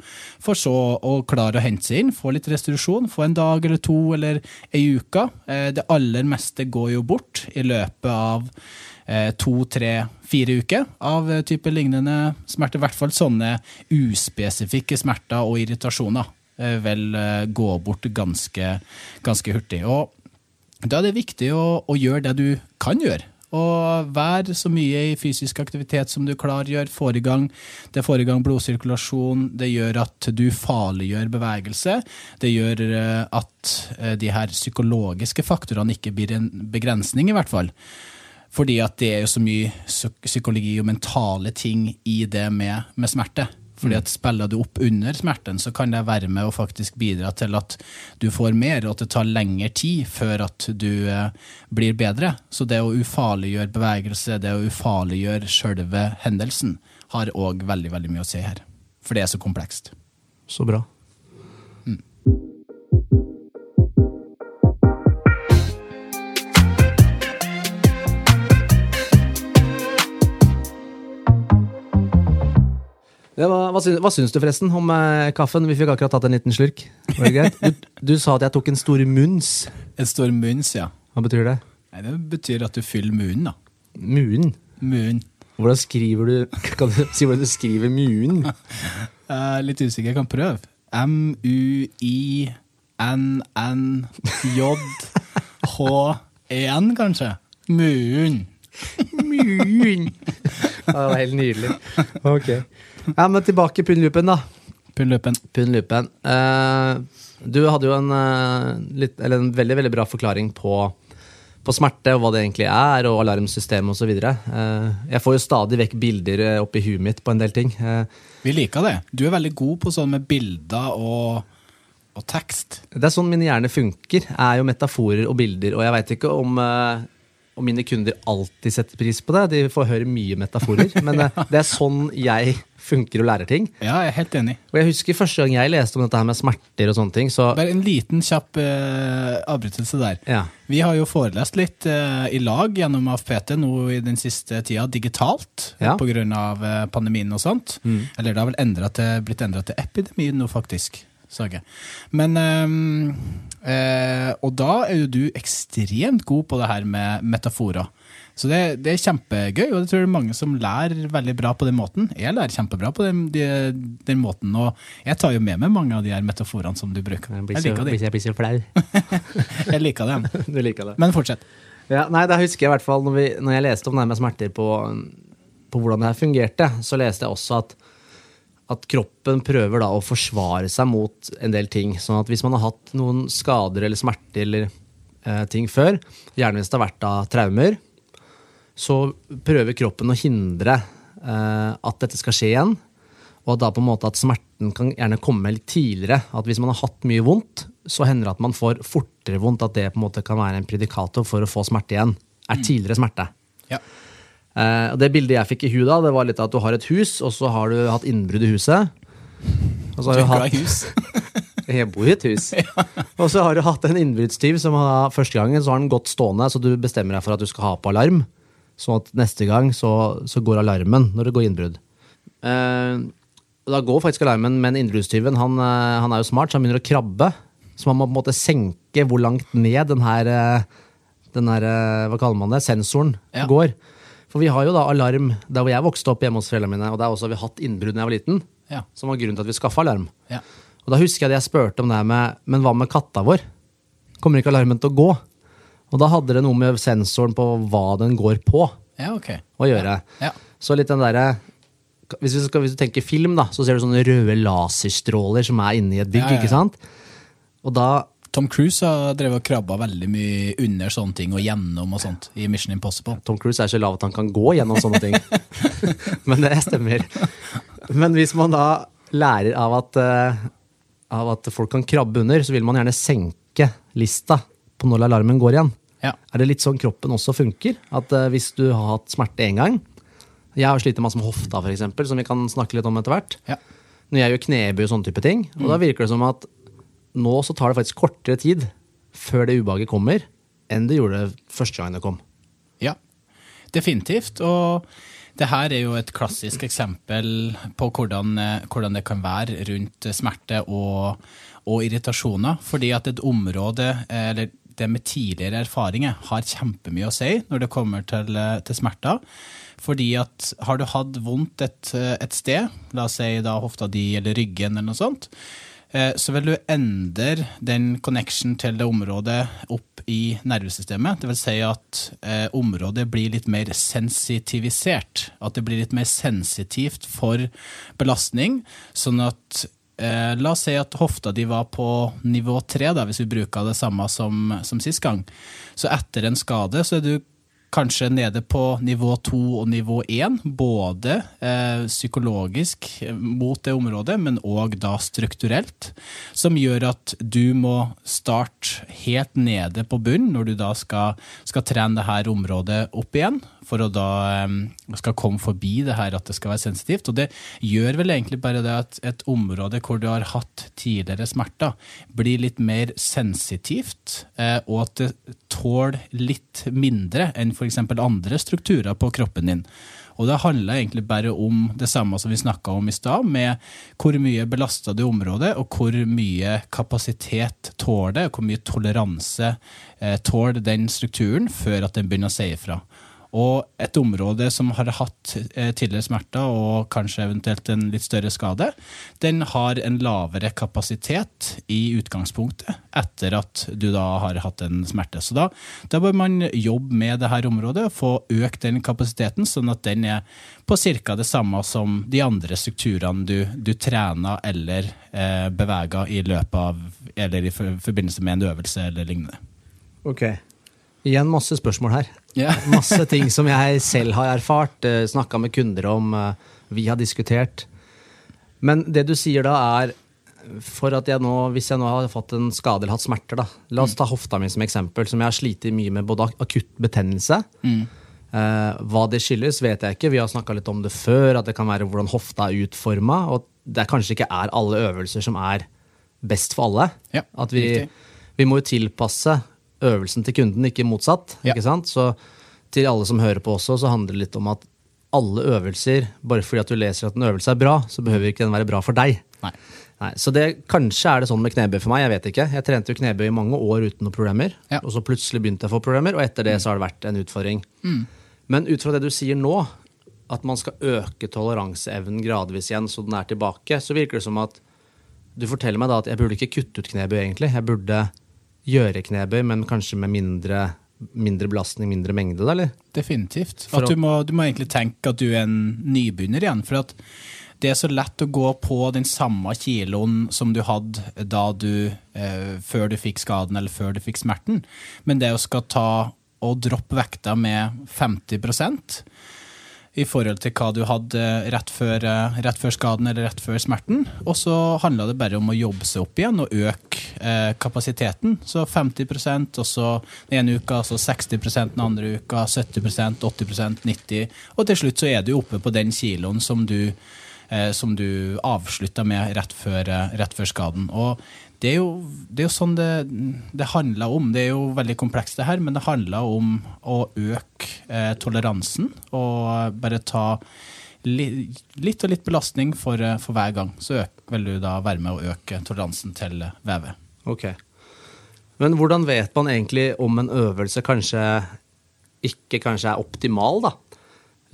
Speaker 2: for så å klare å hente seg inn, få litt restitusjon, få en dag eller to eller ei uke. Eh, det aller meste går jo bort i løpet av to, tre, fire uker av eh, type lignende smerter. I hvert fall sånne uspesifikke smerter og irritasjoner eh, vil gå bort ganske, ganske hurtig. Og da er det viktig å, å gjøre det du kan gjøre. Og vær så mye i fysisk aktivitet som du klargjør. Får i gang, det får i gang blodsirkulasjon. Det gjør at du farliggjør bevegelse. Det gjør at de her psykologiske faktorene ikke blir en begrensning, i hvert fall. Fordi at det er jo så mye psykologi og mentale ting i det med, med smerte. Fordi at Spiller du opp under smerten, så kan det være med å faktisk bidra til at du får mer, og at det tar lengre tid før at du eh, blir bedre. Så det å ufarliggjøre bevegelse, det å ufarliggjøre sjølve hendelsen, har òg veldig, veldig mye å si her. For det er så komplekst.
Speaker 1: Så bra. Var, hva, syns, hva, syns, du forresten om eh, kaffen? Vi fikk akkurat tatt en liten slurk. Du, du, sa at jeg tok en stor munns.
Speaker 2: En stor munns, ja.
Speaker 1: Hva betyr det?
Speaker 2: Nei, Det betyr at du fyller munnen, da.
Speaker 1: Munnen?
Speaker 2: Munnen.
Speaker 1: Hvordan skriver du Kan du si hvordan du skriver munnen?
Speaker 2: litt usikker, jeg kan prøve. M-u-i-n-n-j-h-e-n, kanskje? Munnen.
Speaker 1: Munnen. det var helt nydelig. Ok. Ja, men tilbake i pundlupen, da.
Speaker 2: Pundlupen.
Speaker 1: Pundlupen. Eh, du hadde jo en, eh, litt, eller en veldig veldig bra forklaring på, på smerte og hva det egentlig er, og alarmsystem osv. Uh, jeg får jo stadig vekk bilder eh, oppi huet mitt på en del ting. Eh,
Speaker 2: Vi liker det. Du er veldig god på sånn med bilder og, og tekst.
Speaker 1: det er sånn min hjerne funker, er jo metaforer og bilder. Og jeg veit ikke om, eh, om mine kunder alltid setter pris på det. De får høre mye metaforer. Men eh, det er sånn jeg funker og lærer ting.
Speaker 2: Ja, jeg er helt enig.
Speaker 1: Og jeg husker første gang jeg leste om dette her med smerter og sånne ting, så
Speaker 2: Bare en liten kjapp eh, avbrytelse der.
Speaker 1: ja.
Speaker 2: Vi har jo forelest litt eh, i lag gjennom AFPT nå i den siste tida, digitalt,
Speaker 1: Ja.
Speaker 2: av eh, pandemien og sånt. Eller det har vel endret til, blitt endra til epidemi nå, faktisk. Sage. Men eh, Og da er jo du ekstremt god på det her med metaforer. Så det, det er kjempegøy, og det tror det er mange som lærer veldig bra på den måten. Jeg lærer kjempebra på den, den, den måten, og jeg tar jo med meg mange av de her metaforene som du bruker.
Speaker 1: Jeg blir
Speaker 2: Jeg liker dem.
Speaker 1: jeg blir så flau.
Speaker 2: Jeg liker dem.
Speaker 1: Du liker det.
Speaker 2: Men fortsett.
Speaker 1: Ja, nei, da husker jeg i hvert fall når, vi, når jeg leste om det med smerter på, på hvordan det her fungerte, så leste jeg også at, at kroppen prøver da å forsvare seg mot en del ting. Sånn at hvis man har hatt noen skader eller smerter eller eh, ting før, gjerne hvis det har vært da traumer, så prøver kroppen å hindre eh, at dette skal skje igjen. Og da på en måte at smerten kan gjerne komme litt tidligere. At hvis man har hatt mye vondt, så hender det at man får fortere vondt. At det på en måte kan være en predikator for å få smerte igjen. Er tidligere smerte.
Speaker 2: Ja.
Speaker 1: Eh, og det bildet jeg fikk i huet da, det var litt at du har et hus, og så har du hatt innbrudd i huset. Og så har
Speaker 2: Du
Speaker 1: hatt,
Speaker 2: hus.
Speaker 1: jeg bor i et hus. Og så har du hatt en innbruddstyv som har, første gangen så har den gått stående, så du bestemmer deg for at du skal ha på alarm. Sånn at neste gang så, så går alarmen når det går innbrudd. Eh, da går faktisk alarmen, men innbruddstyven han, eh, han er jo smart, så han begynner å krabbe. Så man må på en måte senke hvor langt ned den her, eh, den her hva kaller man det, sensoren
Speaker 2: Ja.
Speaker 1: går. For vi har jo da alarm der hvor jeg vokste opp hjemme hos foreldrene mine, og der også har vi hatt innbrudd da jeg var liten,
Speaker 2: Ja.
Speaker 1: som var grunnen til at vi skaffa alarm.
Speaker 2: Ja.
Speaker 1: Og da husker jeg det jeg spurte om det her med Men hva med katta vår? Kommer ikke alarmen til å gå? Og da hadde det noe med sensoren på hva den går på,
Speaker 2: ja, okay.
Speaker 1: å gjøre.
Speaker 2: Ja.
Speaker 1: Så litt den derre hvis, hvis du tenker film, da, så ser du sånne røde laserstråler som er inni et bygg. Ikke sant? Og da
Speaker 2: Tom Cruise har drevet og krabba veldig mye under sånne ting og gjennom og sånt i Mission Impossible.
Speaker 1: Tom Cruise er så lav at han kan gå gjennom sånne ting. Men det stemmer. Men hvis man da lærer av at, eh, av at folk kan krabbe under, så vil man gjerne senke lista på når alarmen går igjen.
Speaker 2: Ja.
Speaker 1: Er det litt sånn kroppen også funker? At eh, hvis du har hatt smerte én gang Jeg har slitt masse med hofta, eksempel, som vi kan snakke litt om etter hvert.
Speaker 2: Ja.
Speaker 1: Når jeg gjør knebøy og sånne type ting. Og da virker det som at nå så tar det faktisk kortere tid før det ubehaget kommer, enn det gjorde første gang det kom.
Speaker 2: ja. Definitivt. Og det her er jo et klassisk eksempel på hvordan, eh, hvordan det kan være rundt smerte og, og irritasjoner. Fordi at et område, eh, eller det med tidligere erfaringer, har kjempemye å si når det kommer til, eh, til smerter. Fordi at har du hatt vondt et, et sted, la oss si da hofta di eller ryggen eller noe sånt, så vil du endre den connection til det området opp i nervesystemet. Det vil si at eh, området blir litt mer sensitivisert. At det blir litt mer sensitivt for belastning. Sånn at eh, La oss si at hofta di var på nivå tre, hvis vi bruker det samme som, som sist gang. Så etter en skade så er du kanskje nede på nivå to og nivå én, både eh, psykologisk eh, mot det området, men òg da strukturelt, som gjør at du må starte helt nede på bunnen når du da skal, skal trene det her området opp igjen, for å da eh, skal komme forbi det her at det skal være sensitivt. Og det gjør vel egentlig bare det at et område hvor du har hatt tidligere smerter, blir litt mer sensitivt, eh, og at det tåler litt mindre enn f.eks. andre strukturer på kroppen din. Og det handler egentlig bare om det samme som vi snakka om i stad, med hvor mye belasta det området, og hvor mye kapasitet tåler det, og hvor mye toleranse eh, tåler den strukturen før at den begynner å si ifra. Og et område som har hatt eh, tidligere smerter og kanskje eventuelt en litt større skade, den har en lavere kapasitet i utgangspunktet etter at du da har hatt en smerte. Så da, da bør man jobbe med det her området og få økt den kapasiteten, sånn at den er på ca. det samme som de andre strukturene du, du trener eller eh, beveger i løpet av eller i forbindelse med en øvelse eller lignende.
Speaker 1: Ok. Igjen masse spørsmål her.
Speaker 2: Ja.
Speaker 1: masse ting som jeg selv har erfart, eh, snakka med kunder om, eh, vi har diskutert. Men det du sier da, er for at jeg nå, hvis jeg nå har fått en skade eller hatt smerter, da. La oss ta hofta mi som eksempel, som jeg har slitt mye med både akutt betennelse. Eh, hva det skyldes, vet jeg ikke. Vi har snakka litt om det før, at det kan være hvordan hofta er utforma. Og det kanskje ikke er alle øvelser som er best for alle.
Speaker 2: Ja,
Speaker 1: vi, vi må jo tilpasse øvelsen til kunden, ikke motsatt.
Speaker 2: Ja.
Speaker 1: ikke sant? Så til alle som hører på også, så handler det litt om at alle øvelser, bare fordi at du leser at en øvelse er bra, så behøver ikke den være bra for deg.
Speaker 2: Nei.
Speaker 1: Nei, så det, Kanskje er det sånn med knebøy for meg. Jeg vet ikke. Jeg trente jo knebøy i mange år uten noen problemer.
Speaker 2: Ja.
Speaker 1: Og så plutselig begynte jeg å få problemer, og etter det så har det vært en utfordring. Men ut fra det du sier nå, at man skal øke toleranseevnen gradvis igjen så den er tilbake, så virker det som at du forteller meg da at jeg burde ikke kutte ut knebøy, egentlig. Jeg burde gjøre knebøy, men kanskje med mindre, mindre belastning, mindre mengde, da, eller?
Speaker 2: Definitivt. At du, må, du må egentlig tenke at du er en nybegynner igjen. For at det er så lett å gå på den samme kiloen som du hadde da du eh, Før du fikk skaden eller før du fikk smerten. Men det å skal ta og droppe vekta med 50 i forhold til hva du hadde rett før, eh, rett før skaden eller rett før smerten. Og så handla det bare om å jobbe seg opp igjen og øke eh, kapasiteten. Så 50% og så den ene uka, så 60 den andre uka, 70% 80% 90 Og til slutt så er du oppe på den kiloen som du, eh, du avslutta med rett før, eh, rett før skaden. Og det er, jo, det er jo sånn det, det handler om. Det er jo veldig komplekst, det her, men det handler om å øke eh, toleransen og bare ta li, litt og litt belastning for, eh, for hver gang. Så vil du da være med å øke toleransen til eh, vevet.
Speaker 1: Ok. Men hvordan vet man egentlig om en øvelse kanskje ikke kanskje er optimal, da?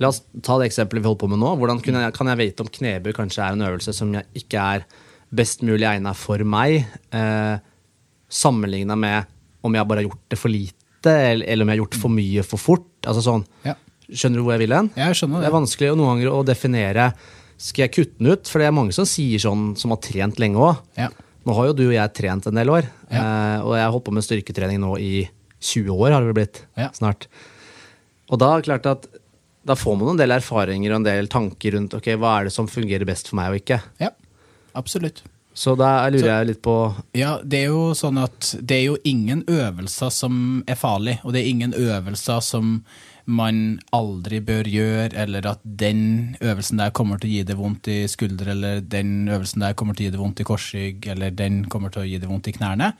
Speaker 1: La oss ta det eksempelet vi holder på med nå. Hvordan jeg, kan jeg vite om knebøy kanskje er en øvelse som jeg ikke er best mulig egnet for meg, eh, sammenligna med om jeg bare har gjort det for lite, eller, eller om jeg har gjort for mye for fort? Altså sånn,
Speaker 2: Ja.
Speaker 1: Skjønner du hvor jeg vil hen?
Speaker 2: Jeg skjønner
Speaker 1: Det
Speaker 2: det.
Speaker 1: er vanskelig noen ganger å definere Skal jeg kutte den ut? For det er mange som sier sånn, som har trent lenge òg.
Speaker 2: Ja.
Speaker 1: Nå har jo du og jeg trent en del år,
Speaker 2: Ja.
Speaker 1: eh, og jeg har holdt på med styrketrening nå i 20 år, har det vel blitt
Speaker 2: Ja.
Speaker 1: snart. Og da er det klart at da får man en del erfaringer og en del tanker rundt ok, hva er det som fungerer best for meg og ikke.
Speaker 2: ja, absolutt.
Speaker 1: Så da lurer
Speaker 2: Så-
Speaker 1: jeg litt på
Speaker 2: Ja, det er jo sånn at det er jo ingen øvelser som er farlig, og det er ingen øvelser som man aldri bør gjøre, eller at den øvelsen der kommer til å gi det vondt i skulder, eller den øvelsen der kommer til å gi det vondt i korsrygg, eller den kommer til å gi det vondt i knærne.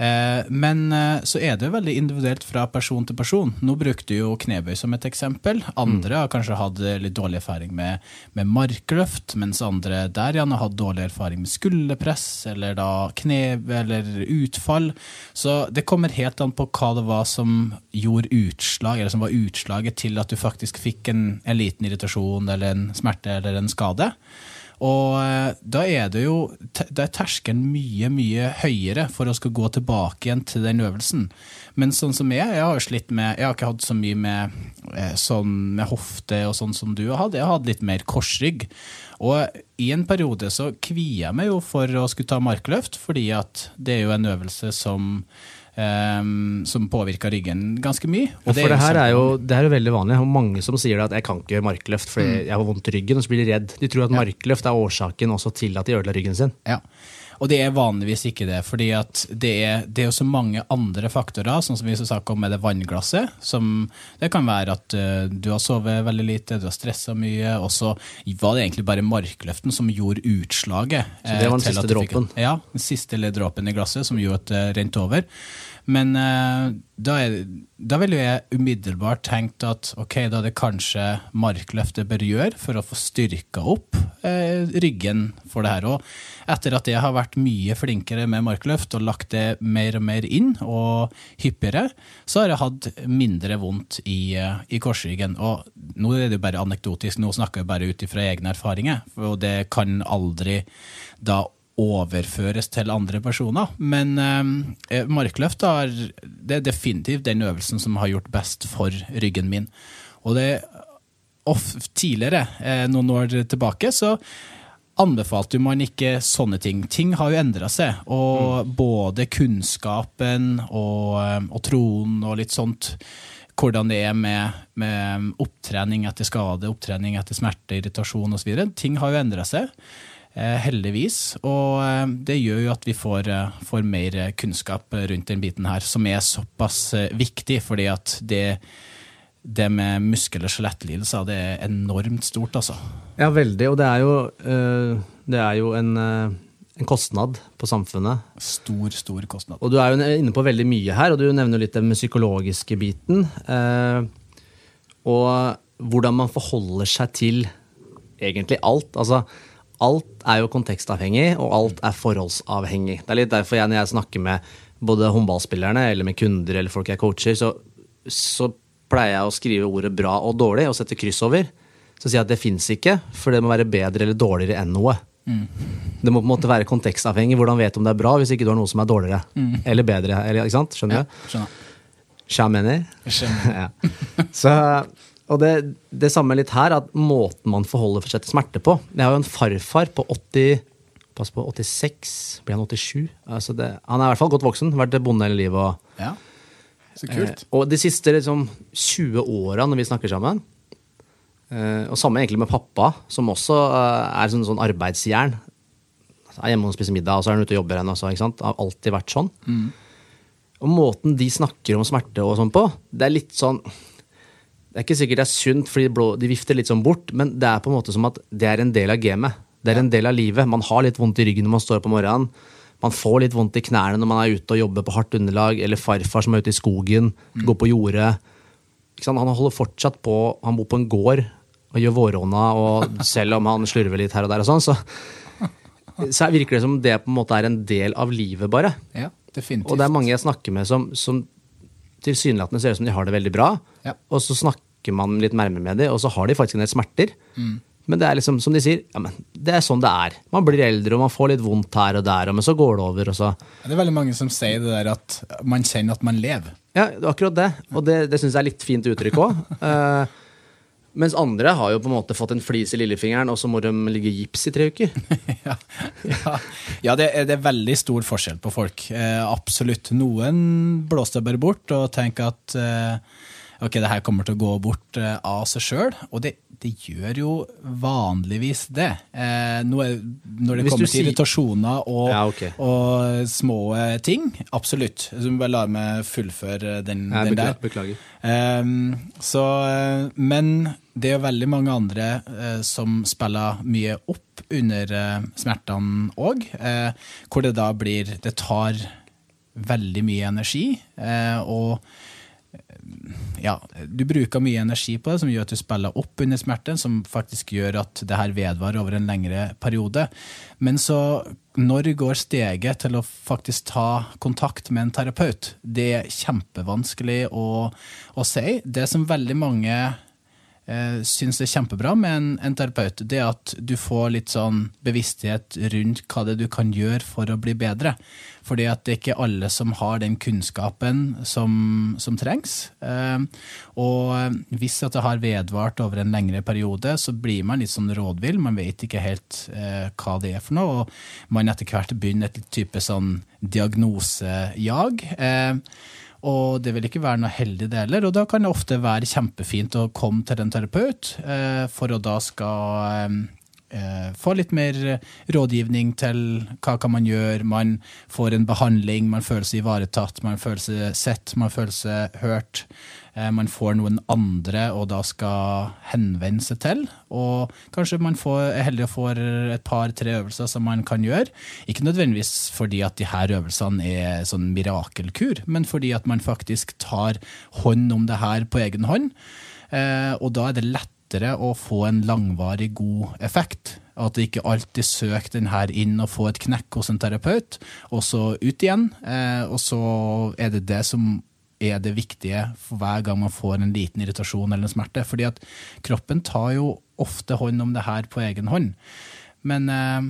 Speaker 2: Eh, Men eh, så er det veldig individuelt fra person til person. Nå brukte du jo knebøy som et eksempel. Andre har kanskje hatt litt dårlig erfaring med, med markløft, mens andre der igjen har hatt dårlig erfaring med skulderpress, eller da kne eller utfall. Så det kommer helt an på hva det var som gjorde utslag, eller som var utslaget til at du faktisk fikk en, en liten irritasjon eller en smerte eller en skade. Og eh, da er det jo da er terskelen mye, mye høyere for å skal gå tilbake igjen til den øvelsen. Men sånn som jeg, jeg har jo slitt med Jeg har ikke hatt så mye med, eh, sånn med hofte og sånn som du har hatt. Jeg har hatt litt mer korsrygg. Og i en periode så kvier jeg meg jo for å skulle ta markløft, fordi at det er jo en øvelse som eh, som påvirker ryggen ganske mye.
Speaker 1: Ja,
Speaker 2: Og
Speaker 1: for det her er jo, det her er jo veldig vanlig. Og mange som sier at jeg kan ikke gjøre markløft fordi
Speaker 2: Mm.
Speaker 1: jeg har vondt i ryggen, og så blir de redd. De tror at markløft er årsaken også til at de ødela ryggen sin.
Speaker 2: Ja, og det er vanligvis ikke det, fordi det er, det er jo så mange andre faktorer, sånn som vi snakket om med det vannglasset. Som, det kan være at uh, du har sovet veldig lite, du har stressa mye, og så var det egentlig bare markløften som gjorde utslaget.
Speaker 1: Så det var den
Speaker 2: eh,
Speaker 1: siste dråpen?
Speaker 2: Ja, den siste lille dråpen i glasset som gjorde at det rente over. Men uh, da, er, da ville jeg umiddelbart tenkt at ok, da er det kanskje markløftet bør gjøre for å få styrka opp uh, ryggen for det her. Og etter at jeg har vært mye flinkere med markløft og lagt det mer og mer inn, og hyppigere, så har jeg hatt mindre vondt i, uh, i korsryggen. Og nå er det jo bare anekdotisk, nå snakker jeg bare ut ifra egne erfaringer, og det kan aldri da overføres til andre personer. Men eh, markløft er, det er definitivt den øvelsen som har gjort best for ryggen min. Og det off, tidligere, eh, noen år tilbake, så anbefalte man ikke sånne ting. Ting har jo endra seg, og mm. både kunnskapen og, eh, og troen og litt sånt hvordan det er med, med, opptrening etter skade, opptrening etter smerte, irritasjon osv. Ting har jo endra seg. Eh, heldigvis. Og eh, det gjør jo at vi får, eh, får, mer kunnskap rundt den biten her, som er såpass viktig, fordi at det, det med muskel- og skjelettlidelser det er enormt stort, altså.
Speaker 1: Ja, veldig. Og det er jo, det er jo en, en, kostnad på samfunnet.
Speaker 2: Stor, stor kostnad.
Speaker 1: Og du er jo inne på veldig mye her, og du nevner litt den psykologiske biten. Og hvordan man forholder seg til egentlig alt. Altså, alt er jo kontekstavhengig, og alt er forholdsavhengig. Det er litt derfor jeg, når jeg snakker med både håndballspillerne eller med kunder eller folk jeg coacher, så, så pleier jeg å skrive ordet bra og dårlig og sette kryss over. Så sier jeg at det fins ikke, for det må være bedre eller dårligere enn noe. Mm. Det må på en måte være kontekstavhengig. Hvordan vet du om det er bra hvis ikke du har noe som er dårligere mm. eller bedre? Eller, ikke sant? Skjønner du? Ja, skjønner. Skjønner. ja. Så og det, det samme litt her, at måten man forholder seg til smerte på Jeg har jo en farfar på 80 Pass på, 86, blir han 87? Altså det, han er i hvert fall godt voksen, vært bonde hele livet. Og,
Speaker 2: ja, så kult.
Speaker 1: Eh, og de siste liksom, 20 åra når vi snakker sammen, eh, og samme egentlig med pappa, som også eh, er sånn, sånn arbeidsjern. Er hjemme og spiser middag, og så er han ute og jobber igjen. Også, ikke sant? Har alltid vært sånn. Mm. Og måten de snakker om smerte og sånn på, det er litt sånn det er ikke sikkert det er sunt, fordi blå, de vifter litt sånn bort, men det er på en måte som at det er en del av gamet. Det er en del av livet. Man har litt vondt i ryggen når man står opp om morgenen. Man får litt vondt i knærne når man er ute og jobber på hardt underlag, eller farfar som er ute i skogen, mm. går på jordet. Han holder fortsatt på, han bor på en gård og gjør vårhånda, og selv om han slurver litt her og der, og sånn, så, så virker det som det på en måte er en del av livet, bare.
Speaker 2: Ja, definitivt.
Speaker 1: Og det er mange jeg snakker med som, som tilsynelatende ser ut som de har det veldig bra, ja. og så snakker man litt nærmere med dem, og så har de faktisk en del smerter. Mm. Men det er liksom, som de sier, ja, men det er sånn det er. Man blir eldre, og man får litt vondt her og der, men så går det over. og så...
Speaker 2: Det er veldig mange som sier det der at man kjenner at man lever.
Speaker 1: Ja, akkurat det. Og det, det syns jeg er litt fint uttrykk òg. Mens andre har jo på en måte fått en flis i lillefingeren, og så må de ligge i gips i tre uker.
Speaker 2: ja, ja. ja det, er, det, er, veldig stor forskjell på folk. Eh, absolutt. Noen blåser bare bort og tenker at eh, ok, det her kommer til å gå bort eh, av seg sjøl. Og det, det, gjør jo vanligvis det. Eh, når, det Hvis kommer til irritasjoner og, ja, okay. og, små eh, ting. Absolutt. Så må bare la meg fullføre den, ja, den der.
Speaker 1: Beklager.
Speaker 2: Eh, så, men det er jo veldig mange andre eh, som spiller mye opp under eh, smertene òg. hvor det da blir Det tar veldig mye energi. og ja, du bruker mye energi på det, som gjør at du spiller opp under smerten, som faktisk gjør at det her vedvarer over en lengre periode. Men så, når går steget til å faktisk ta kontakt med en terapeut? Det er kjempevanskelig å, å si. Det som veldig mange eh, syns er kjempebra med en, en, terapeut, det at du får litt sånn bevissthet rundt hva det er du kan gjøre for å bli bedre. Fordi at det er ikke alle som har den kunnskapen som, som trengs. Eh, og hvis at det har vedvart over en lengre periode, så blir man litt sånn rådvill. Man vet ikke helt eh, hva det er for noe, og man etter hvert begynner et type sånn diagnosejag. Eh, og det vil ikke være noe heldig, det heller. Og da kan det ofte være kjempefint å komme til en terapeut, eh, for å da skal eh, eh, få litt mer rådgivning til hva kan man gjøre. Man får en behandling, man føler seg ivaretatt, man føler seg sett, man føler seg hørt. Eh, man får noen andre og da skal henvende seg til. Og kanskje man får, er heldig og får et par-tre øvelser som man kan gjøre. Ikke nødvendigvis fordi at de her øvelsene er sånn mirakelkur, men fordi at man faktisk tar hånd om det her på egen hånd. Eh, og da er det lettere å få en langvarig god effekt. At det ikke alltid søker den her inn og få et knekk hos en terapeut, og så ut igjen. Eh, og så er det det som er det viktige for hver gang man får en liten irritasjon eller en smerte. Fordi at kroppen tar jo ofte hånd om det her på egen hånd. Men eh,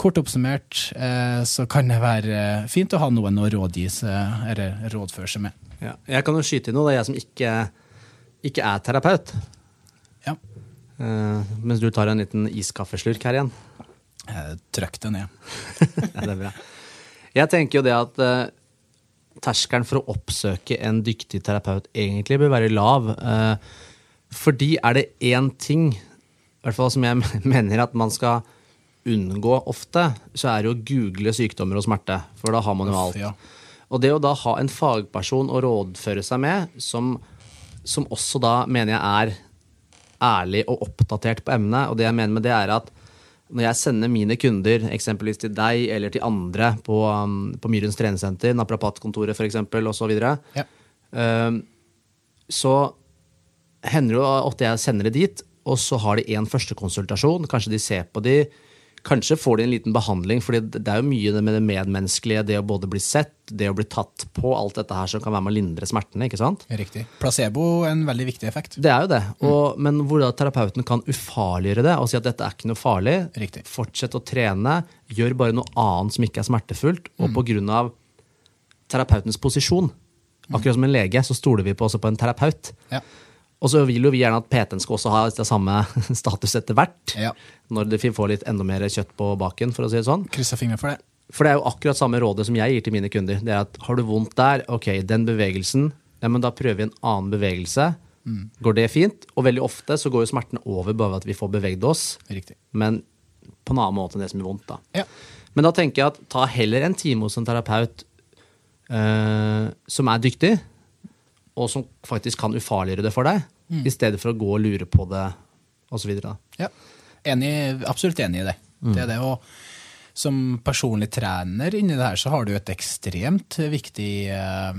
Speaker 2: kort oppsummert eh, så kan det være fint å ha noen å rådgi seg, eller rådføre seg med.
Speaker 1: Ja. Jeg kan jo skyte inn noe, det er jeg som ikke, ikke er terapeut.
Speaker 2: Ja.
Speaker 1: Eh, mens du tar en liten iskaffeslurk her igjen.
Speaker 2: Eh, Trykk det ned.
Speaker 1: ja, det er bra. Jeg tenker jo det at eh, terskelen for å oppsøke en dyktig terapeut egentlig bør være lav. Eh, fordi er det én ting i hvert fall som jeg mener at man skal unngå ofte, så er det å google sykdommer og smerte. For da har man jo alt. Og det å da ha en fagperson å rådføre seg med, som, som også da mener jeg er ærlig og oppdatert på emnet, og det jeg mener med det, er at når jeg sender mine kunder, eksempelvis til deg eller til andre på, um, på Myrens treningssenter, Naprapatkontoret f.eks., osv.,
Speaker 2: Ja.
Speaker 1: um, så hender det jo at jeg sender det dit, og så har de en førstekonsultasjon. Kanskje de ser på de, kanskje får de en liten behandling, for det er jo mye med det medmenneskelige, det å både bli sett, det å bli tatt på, alt dette her som kan være med å lindre smertene. ikke sant?
Speaker 2: Riktig. Placebo er en veldig viktig effekt.
Speaker 1: Det er jo det. Og, Men hvor da terapeuten kan ufarliggjøre det og si at dette er ikke noe farlig.
Speaker 2: Riktig.
Speaker 1: Fortsett å trene. Gjør bare noe annet som ikke er smertefullt. Og på grunn av terapeutens posisjon, akkurat som en lege, så stoler vi på også på en terapeut.
Speaker 2: Ja.
Speaker 1: Og så vil jo vi gjerne at PT-en skal også ha det samme status etter hvert.
Speaker 2: Ja.
Speaker 1: Når de får litt enda mer kjøtt på baken, for å si det sånn.
Speaker 2: Krysser fingrene for det.
Speaker 1: For det er jo akkurat samme rådet som jeg gir til mine kunder. Det er at har du vondt der, ok, den bevegelsen, ja, men da prøver vi en annen bevegelse. Går det fint? Og veldig ofte så går jo smerten over bare ved at vi får bevegd oss,
Speaker 2: Riktig.
Speaker 1: men på en annen måte enn det som gjør vondt. da.
Speaker 2: Ja.
Speaker 1: Men da tenker jeg at ta heller en time hos en terapeut eh, som er dyktig, og som faktisk kan ufarliggjøre det for deg, i stedet for å gå og lure på det, osv.
Speaker 2: Ja. Enig, absolutt enig i det. Det er det å Som personlig trener inni det her, så har du et ekstremt viktig, eh,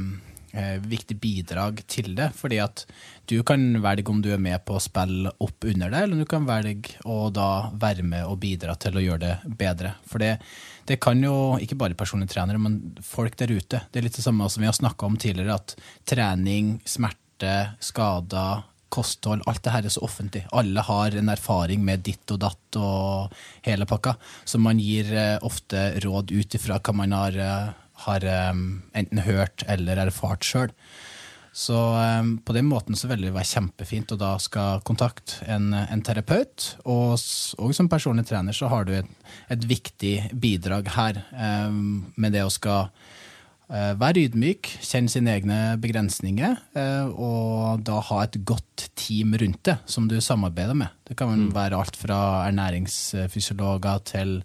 Speaker 2: eh, viktig bidrag til det. Fordi at du kan velge om du er med på å spille opp under det, eller du kan velge å da være med og bidra til å gjøre det bedre. For det, det kan jo, ikke bare personlige trenere, men folk der ute. Det er litt det samme som vi har snakka om tidligere, at trening, smerte, skader, kosthold, alt det her er så offentlig. Alle har en erfaring med ditt og datt og hele pakka. Så man gir eh, ofte råd ut ifra hva man har, eh, har eh, enten hørt eller erfart sjøl. Så um, på den måten så vil det være kjempefint å da skal kontakte en, en terapeut. Og, og som personlig trener så har du et, et viktig bidrag her um, med det å skal uh, være ydmyk, kjenne sine egne begrensninger, uh, og da ha et godt team rundt det som du samarbeider med. Det kan være alt fra ernæringsfysiologer til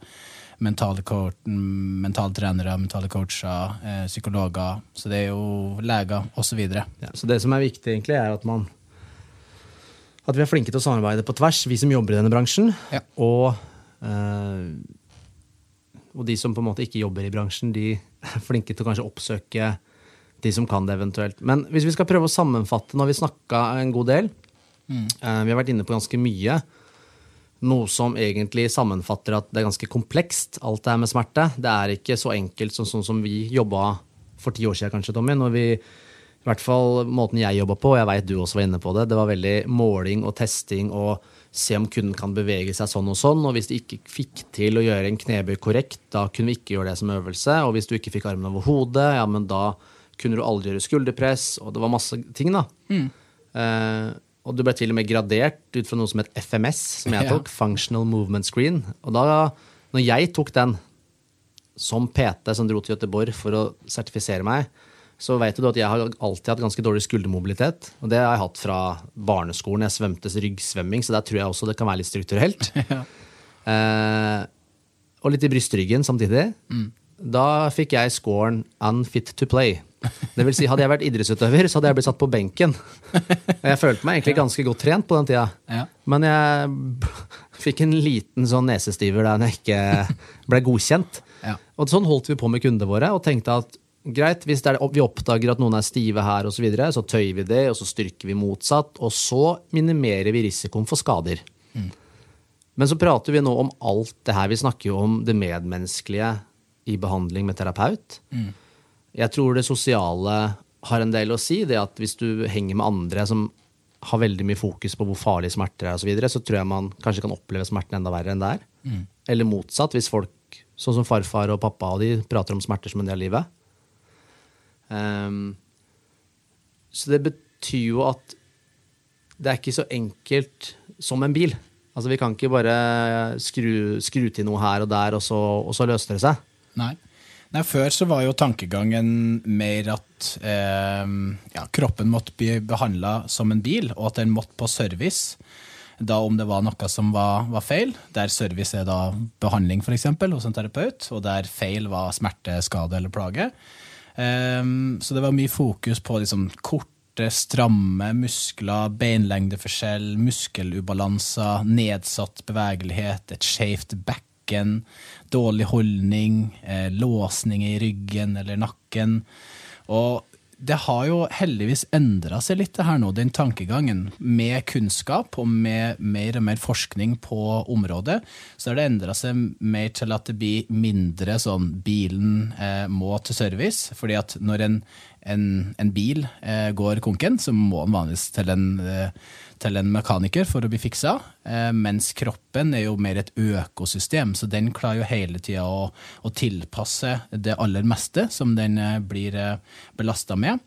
Speaker 2: mentale, coach, mentale trenere, mentale coacher, eh, psykologer, så det er jo leger osv.
Speaker 1: Ja, så det som er viktig, egentlig, er at man At vi er flinke til å samarbeide på tvers, vi som jobber i denne bransjen.
Speaker 2: Ja.
Speaker 1: Og, eh, og de som på en måte ikke jobber i bransjen, de er flinke til å kanskje oppsøke de som kan det, eventuelt. Men hvis vi skal prøve å sammenfatte, nå har vi snakka en god del. Eh, vi har vært inne på ganske mye. Noe som egentlig sammenfatter at det er ganske komplekst, alt det her med smerte. Det er ikke så enkelt som sånn som vi jobba for ti år siden, kanskje, Tommy. Når vi, I hvert fall måten jeg jobba på, og jeg veit du også var inne på det, det var veldig måling og testing og se om kunden kan bevege seg sånn og sånn. Og hvis de ikke fikk til å gjøre en knebøy korrekt, da kunne vi ikke gjøre det som øvelse. Og hvis du ikke fikk armen over hodet, ja, men da kunne du aldri gjøre skulderpress, og det var masse ting, da. Eh, og du ble til og med gradert ut fra noe som het FMS, som jeg
Speaker 2: Ja.
Speaker 1: tok. Functional Movement Screen. Og da når jeg tok den som PT som dro til Göteborg for å sertifisere meg, så vet du at jeg har alltid hatt ganske dårlig skuldermobilitet. Og det har jeg hatt fra barneskolen. Jeg svømte ryggsvømming, så der tror jeg også det kan være litt strukturelt.
Speaker 2: Ja.
Speaker 1: Eh, og litt i brystryggen samtidig. Da fikk jeg scoren 'unfit to play'. Det vil si, Hadde jeg vært idrettsutøver, så hadde jeg blitt satt på benken. Jeg følte meg egentlig ganske godt trent på den tida.
Speaker 2: Ja.
Speaker 1: Men jeg fikk en liten sånn nesestiver da jeg ikke ble godkjent.
Speaker 2: Ja.
Speaker 1: Og sånn holdt vi på med kundene våre og tenkte at greit, hvis det er, vi oppdager at noen er stive her og så, videre, så tøyer vi det, og så styrker vi motsatt, og så minimerer vi risikoen for skader. Men så prater vi nå om alt det her. Vi snakker jo om det medmenneskelige i behandling med terapeut. Jeg tror det sosiale har en del å si. Det at hvis du henger med andre som har veldig mye fokus på hvor farlige smerter er, og så, videre, så tror jeg man kanskje kan oppleve smerten enda verre enn det er. Eller motsatt, hvis folk, sånn som farfar og pappa, og de prater om smerter som en del av livet. Um, så det betyr jo at det er ikke så enkelt som en bil. Altså Vi kan ikke bare skru, skru til noe her og der, og så, og så løser det seg.
Speaker 2: Nei. Nei, Før så var jo tankegangen mer at eh, ja, kroppen måtte bli behandla som en bil, og at den måtte på service. Da om det var noe som var, var feil, der service er da behandling for eksempel, hos en terapeut, og der feil var smerte, skade eller plage. Eh, så det var mye fokus på liksom, korte, stramme muskler, beinlengdeforskjell, muskelubalanser, nedsatt bevegelighet, et skjevt bekken, dårlig holdning, eh, låsninger i ryggen eller nakken. Og det har jo heldigvis endra seg litt, det her nå, den tankegangen. Med kunnskap og med mer og mer forskning på området, så har det endra seg mer til at det blir mindre sånn bilen eh, må til service. fordi at når en, en, en bil eh, går konken, så må den vanligvis til en, eh, til en mekaniker for å bli fiksa, eh, mens kroppen er jo mer et økosystem, så den klarer jo hele tida å, å tilpasse det aller meste som den eh, blir eh, belasta med.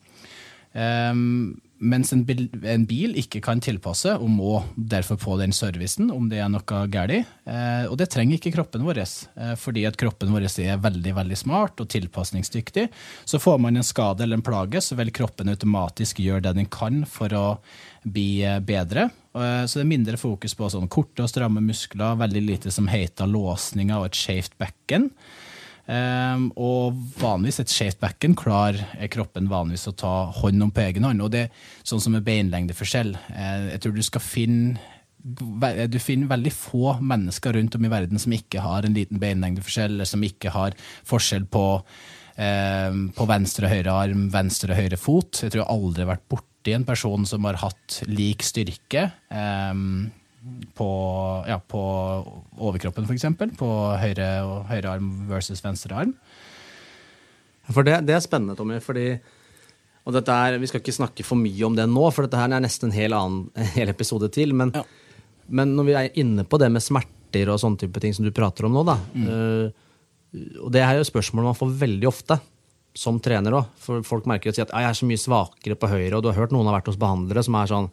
Speaker 2: Um, mens en bil, en bil ikke kan tilpasse, og må derfor få den servicen om det er noe galt. Eh, og det trenger ikke kroppen vår, eh, fordi at kroppen vår er veldig veldig smart og tilpasningsdyktig. Så får man en skade eller en plage, så vil kroppen automatisk gjøre det den kan for å bli eh, bedre. Eh, så det er mindre fokus på sånn korte og stramme muskler, veldig lite som heter låsninger og et skjevt bekken. Um, og vanligvis et skjevt bekken klarer kroppen vanligvis å ta hånd om på egen hånd. Og det er sånn som med beinlengdeforskjell. Uh, jeg tror du skal finne du finner veldig få mennesker rundt om i verden som ikke har en liten beinlengdeforskjell, eller som ikke har forskjell på, eh, på venstre og høyre arm, venstre og høyre fot. Jeg tror jeg aldri har vært borti en person som har hatt lik styrke. Um, på, ja, på overkroppen, f.eks. På høyre, høyre arm versus venstre arm.
Speaker 1: For det, det er spennende, Tommy. fordi og er, Vi skal ikke snakke for mye om det nå, for dette her er nesten en hel, annen, en hel episode til. Men,
Speaker 2: Ja.
Speaker 1: men når vi er inne på det med smerter og sånne type ting som du prater om nå, da, øh, og det er jo spørsmål man får veldig ofte som trener òg. For folk merker å si at jeg er så mye svakere på høyre, og du har hørt noen har vært hos behandlere som er sånn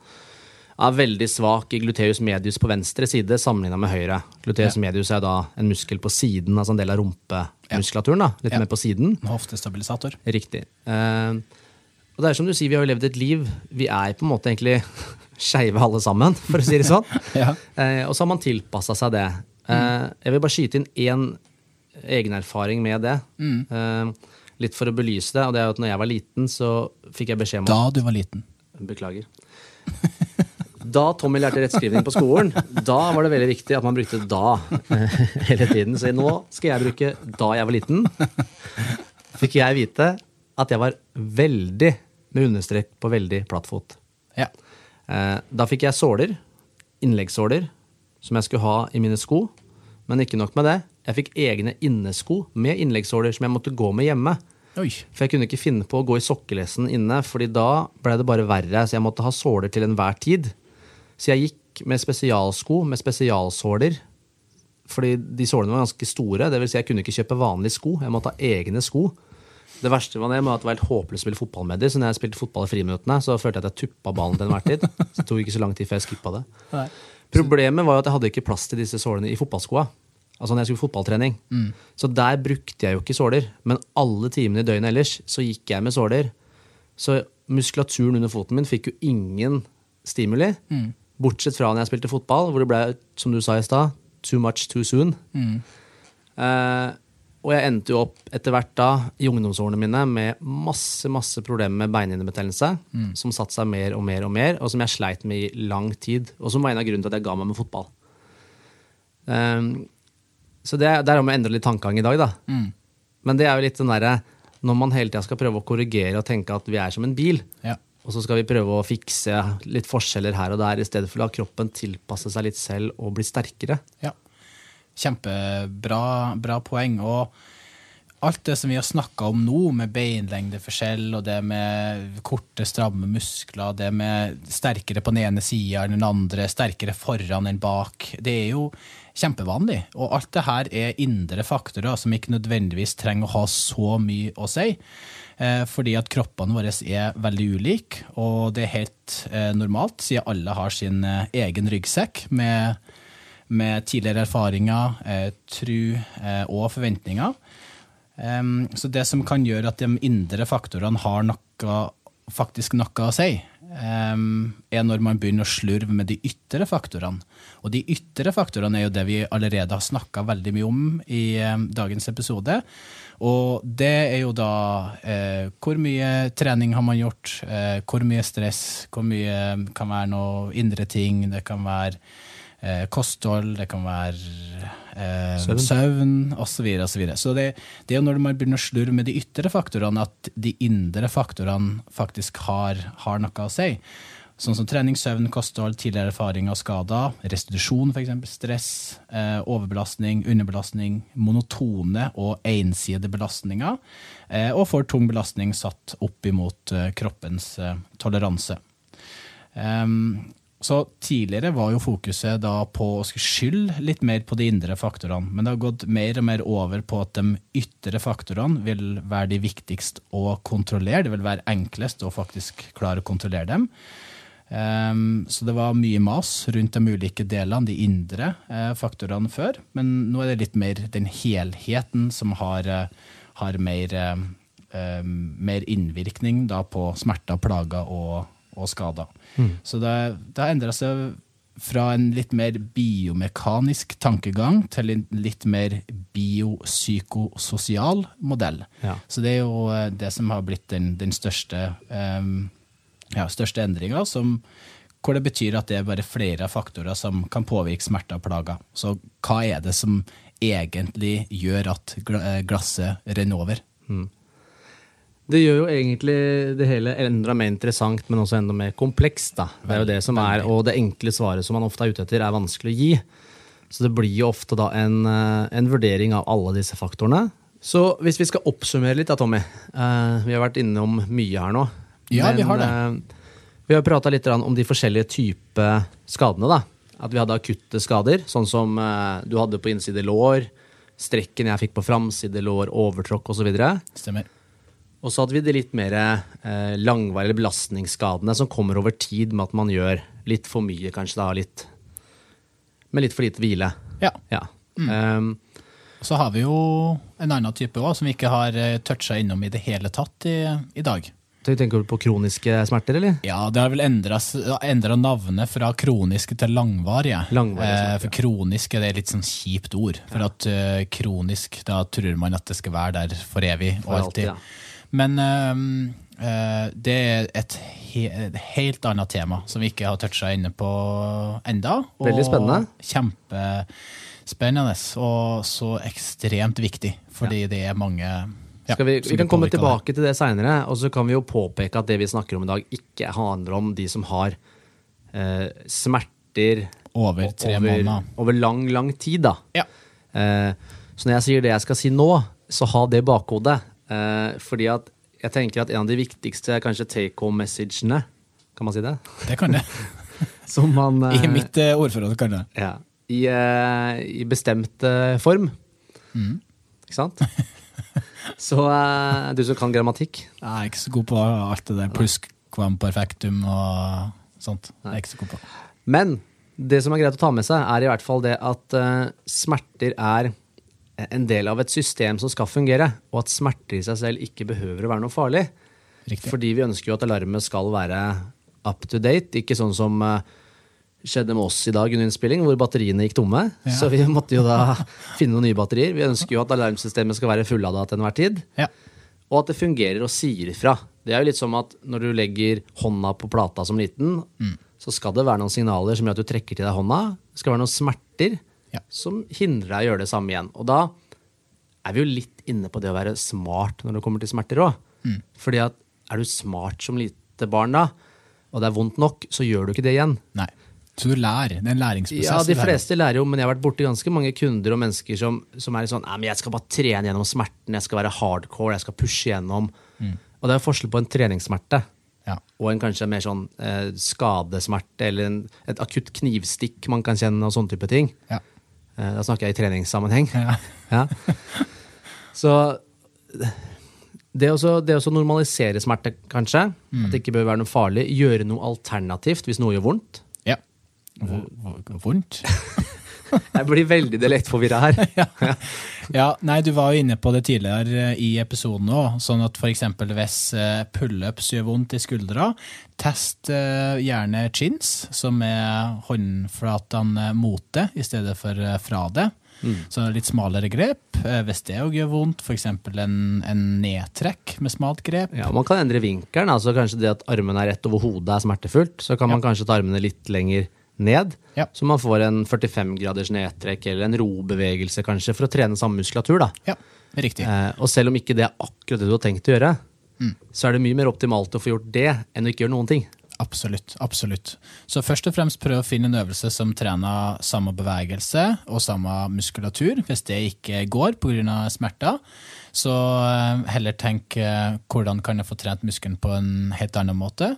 Speaker 1: er veldig svak i gluteus medius på venstre side sammenligna med høyre. Gluteus medius er da en muskel på siden, altså en del av rumpemuskulaturen. da, Litt
Speaker 2: Ja.
Speaker 1: mer på siden.
Speaker 2: En hoftestabilisator.
Speaker 1: Riktig. Eh, og det er som du sier, vi har jo levd et liv Vi er på en måte egentlig skeive alle sammen, for å si det sånn.
Speaker 2: Ja.
Speaker 1: eh, og så har man tilpassa seg det. Eh, jeg vil bare skyte inn én egenerfaring med det. Eh, litt for å belyse det. Og det er jo at når jeg var liten, så fikk jeg beskjed om
Speaker 2: Da du var liten.
Speaker 1: Beklager. Da Tommy lærte rettskrivning på skolen, da var det veldig viktig at man brukte da hele tiden. Så nå skal jeg bruke da jeg var liten. Fikk jeg vite at jeg var veldig, med understrek på veldig, plattfot.
Speaker 2: Ja.
Speaker 1: Eh, Da fikk jeg såler, innleggssåler, som jeg skulle ha i mine sko. Men ikke nok med det. Jeg fikk egne innesko med innleggssåler som jeg måtte gå med hjemme.
Speaker 2: Oi.
Speaker 1: For jeg kunne ikke finne på å gå i sokkelesten inne, fordi da ble det bare verre. Så jeg måtte ha såler til enhver tid. Så jeg gikk med spesialsko med spesialsåler. Fordi de sålene var ganske store. Det vil si jeg kunne ikke kjøpe vanlige sko. Jeg måtte ha egne sko. Det verste var det med at det var helt håpløst å spille fotball med dem. så når jeg spilte fotball i friminuttene, så følte jeg at jeg tuppa ballen til enhver tid. Så det tok ikke så lang tid før jeg skippa det.
Speaker 2: Nei.
Speaker 1: Problemet var jo at jeg hadde ikke plass til disse sålene i fotballskoa. Altså når jeg skulle fotballtrening. Så der brukte jeg jo ikke såler. Men alle timene i døgnet ellers så gikk jeg med såler. Så muskulaturen under foten min fikk jo ingen stimuli. Bortsett fra når jeg spilte fotball, hvor det ble, som du sa i stad, too much too soon. Eh, og jeg endte jo opp etter hvert da i ungdomsårene mine med masse masse problemer med beinhinnebetennelse, som satte seg mer og mer og mer, og som jeg sleit med i lang tid. Og som var en av grunnene til at jeg ga meg med fotball. Eh, så det, er om å endre litt tankegang i dag, da. Men det er jo litt den derre når man hele tida skal prøve å korrigere og tenke at vi er som en bil,
Speaker 2: Ja.
Speaker 1: Og så skal vi prøve å fikse litt forskjeller her og der, i stedet for å la kroppen tilpasse seg litt selv og bli sterkere.
Speaker 2: Ja. Kjempebra bra poeng. Og alt det som vi har snakka om nå, med beinlengdeforskjell og det med korte, stramme muskler, det med sterkere på den ene sida enn den andre, sterkere foran enn bak, det er jo kjempevanlig. Og alt det her er indre faktorer som ikke nødvendigvis trenger å ha så mye å si. Eh, fordi at kroppene våre er veldig ulike, og det er helt eh, normalt, siden alle har sin eh, egen ryggsekk med med tidligere erfaringer, tru og forventninger. Så det som kan gjøre at de indre faktorene har noe, faktisk noe å si, er når man begynner å slurve med de ytre faktorene. Og de ytre faktorene er jo det vi allerede har snakka veldig mye om i dagens episode. Og det er jo da eh, hvor mye trening har man gjort, eh, hvor mye stress, hvor mye kan være noe indre ting, det kan være eh, kosthold, det kan være eh,
Speaker 1: Søvn.
Speaker 2: søvn, osv. Så, og så, videre. så det, det er jo når man begynner å slurve med de ytre faktorene, at de indre faktorene faktisk har, har noe å si. Sånn som trening, søvn, kosthold, tidligere erfaringer og skader, restitusjon f.eks., stress, eh, overbelastning, underbelastning, monotone og ensidige belastninger, eh, og for tung belastning satt opp imot eh, kroppens eh, toleranse. Um, så tidligere var jo fokuset da på å skylde litt mer på de indre faktorene, men det har gått mer og mer over på at de ytre faktorene vil være de viktigste å kontrollere. Det vil være enklest å faktisk klare å kontrollere dem. Ehm, så det var mye mas rundt de ulike delene, de indre uh, faktorene før, men nå er det litt mer den helheten som har, uh, har mer, uh, mer innvirkning da på smerter, plager og, og skader. Så det, det har endra seg fra en litt mer biomekanisk tankegang til en litt mer biopsykososial modell.
Speaker 1: Ja.
Speaker 2: Så det er jo det som har blitt den, den største, eh, ja, største endringa, hvor det betyr at det er bare flere faktorer som kan påvirke smerter og plager. Så hva er det som egentlig gjør at eh, glasset renner over?
Speaker 1: Det gjør jo egentlig det hele enda mer interessant, men også enda mer komplekst. da. Det er jo det som er, Og det enkle svaret som man ofte er ute etter, er vanskelig å gi. Så det blir jo ofte da en, eh, en vurdering av alle disse faktorene. Så hvis vi skal oppsummere litt da, Tommy. eh, vi har vært innom mye her nå.
Speaker 2: Ja, vi har det.
Speaker 1: eh, vi har prata litt om de forskjellige typer skadene. da. At vi hadde akutte skader, sånn som eh, du hadde på innside lår, strekken jeg fikk på framside lår, overtråkk osv.
Speaker 2: Stemmer.
Speaker 1: Og så hadde vi de litt mer eh, langvarige belastningsskadene som kommer over tid med at man gjør litt for mye, kanskje da, litt med litt for lite hvile.
Speaker 2: Ja.
Speaker 1: Ja. Um,
Speaker 2: Så har vi jo en annen type òg, som vi ikke har toucha innom i det hele tatt i, i dag.
Speaker 1: Tenker du på kroniske smerter, eller?
Speaker 2: Ja, det har vel endra navnet fra kroniske til langvarige.
Speaker 1: Langvarige
Speaker 2: eh,
Speaker 1: smerter,
Speaker 2: for kronisk er det litt sånn kjipt ord. For at uh, kronisk, da tror man at det skal være der for evig og
Speaker 1: alltid.
Speaker 2: Men uh, uh, det er et, he et helt annet tema som vi ikke har toucha inne på enda. og
Speaker 1: Veldig spennende.
Speaker 2: Kjempespennende, og så ekstremt viktig, fordi det er mange ja,
Speaker 1: vi, vi kan komme tilbake til det seinere, og så kan vi jo påpeke at det vi snakker om i dag, ikke handler om de som har eh, smerter
Speaker 2: Over tre
Speaker 1: over,
Speaker 2: måneder.
Speaker 1: over lang, lang tid. da.
Speaker 2: Ja.
Speaker 1: Eh, så når jeg sier det jeg skal si nå, så ha det bakhodet. Eh, fordi at jeg tenker at en av de viktigste kanskje take home-messagene, kan man si det?
Speaker 2: Det kan det.
Speaker 1: Som man eh,
Speaker 2: I mitt eh, ordforråd kan det.
Speaker 1: ja, i, eh, I bestemt eh, form.
Speaker 2: Mm.
Speaker 1: Ikke sant? Så uh, du som kan grammatikk.
Speaker 2: Jeg er ikke så god på alt det der perfectum og sånt. Jeg er ikke så god på.
Speaker 1: Men det som er greit å ta med seg, er i hvert fall det at uh, smerter er en del av et system som skal fungere, og at smerter i seg selv ikke behøver å være noe farlig.
Speaker 2: Riktig.
Speaker 1: Fordi vi ønsker jo at alarmet skal være up to date, ikke sånn som eh, skjedde med oss i dag under innspilling, hvor batteriene gikk tomme. Så vi måtte jo da finne noen nye batterier. Vi ønsker jo at alarmsystemet skal være fullada til enhver tid.
Speaker 2: Ja.
Speaker 1: Og at det fungerer og sier ifra. Det er jo litt som at når du legger hånda på plata som liten, så skal det være noen signaler som gjør at du trekker til deg hånda. Det skal være noen smerter
Speaker 2: Ja.
Speaker 1: som hindrer deg å gjøre det samme igjen. Og da er vi jo litt inne på det å være smart når det kommer til smerter òg. Fordi at er du smart som lite barn da, og det er vondt nok, så gjør du ikke det igjen.
Speaker 2: Nei. Så du lærer. Det er en læringsprosess.
Speaker 1: Ja, de fleste lærer jo, men jeg har vært borti ganske mange kunder og mennesker som, som er sånn men jeg skal bare trene gjennom smerten, jeg skal være hardcore, jeg skal pushe gjennom. Og det er forskjell på en treningssmerte
Speaker 2: Ja.
Speaker 1: og en kanskje mer sånn eh, skadesmerte eller en, et akutt knivstikk man kan kjenne og sånne type ting.
Speaker 2: Ja.
Speaker 1: Eh, da snakker jeg i treningssammenheng.
Speaker 2: Ja.
Speaker 1: Ja. Så det å så- det å så normalisere smerte, kanskje, at det ikke bør være noe farlig, gjøre noe alternativt hvis noe gjør vondt.
Speaker 2: Ja. Vondt?
Speaker 1: Jeg blir veldig dialektforvirra her.
Speaker 2: ja. ja, nei, du var jo inne på det tidligere eh, i episoden òg. Sånn at f.eks. hvis eh, pullups gjør vondt i skuldra, test eh, gjerne chins, som er håndflatene mot det, i stedet for fra det. Så litt smalere grep. Hvis det òg gjør vondt, f.eks. En, en nedtrekk med smalt grep.
Speaker 1: Ja, Man kan endre vinkelen. altså Kanskje det at armen er rett over hodet er smertefullt. Så kan man kanskje ta armene litt lenger ned.
Speaker 2: Ja.
Speaker 1: Så man får en 45 graders nedtrekk eller en robevegelse kanskje for å trene samme muskulatur. da.
Speaker 2: Ja, riktig.
Speaker 1: Eh, og selv om ikke det er akkurat det du har tenkt å gjøre, så er det mye mer optimalt å få gjort det enn å ikke gjøre noen ting.
Speaker 2: Absolutt. absolutt. Så først og fremst prøv å finne en øvelse som trener samme bevegelse og samme muskulatur. Hvis det ikke går pga. smerter, så eh, heller tenk eh, hvordan kan jeg få trent muskelen på en helt annen måte.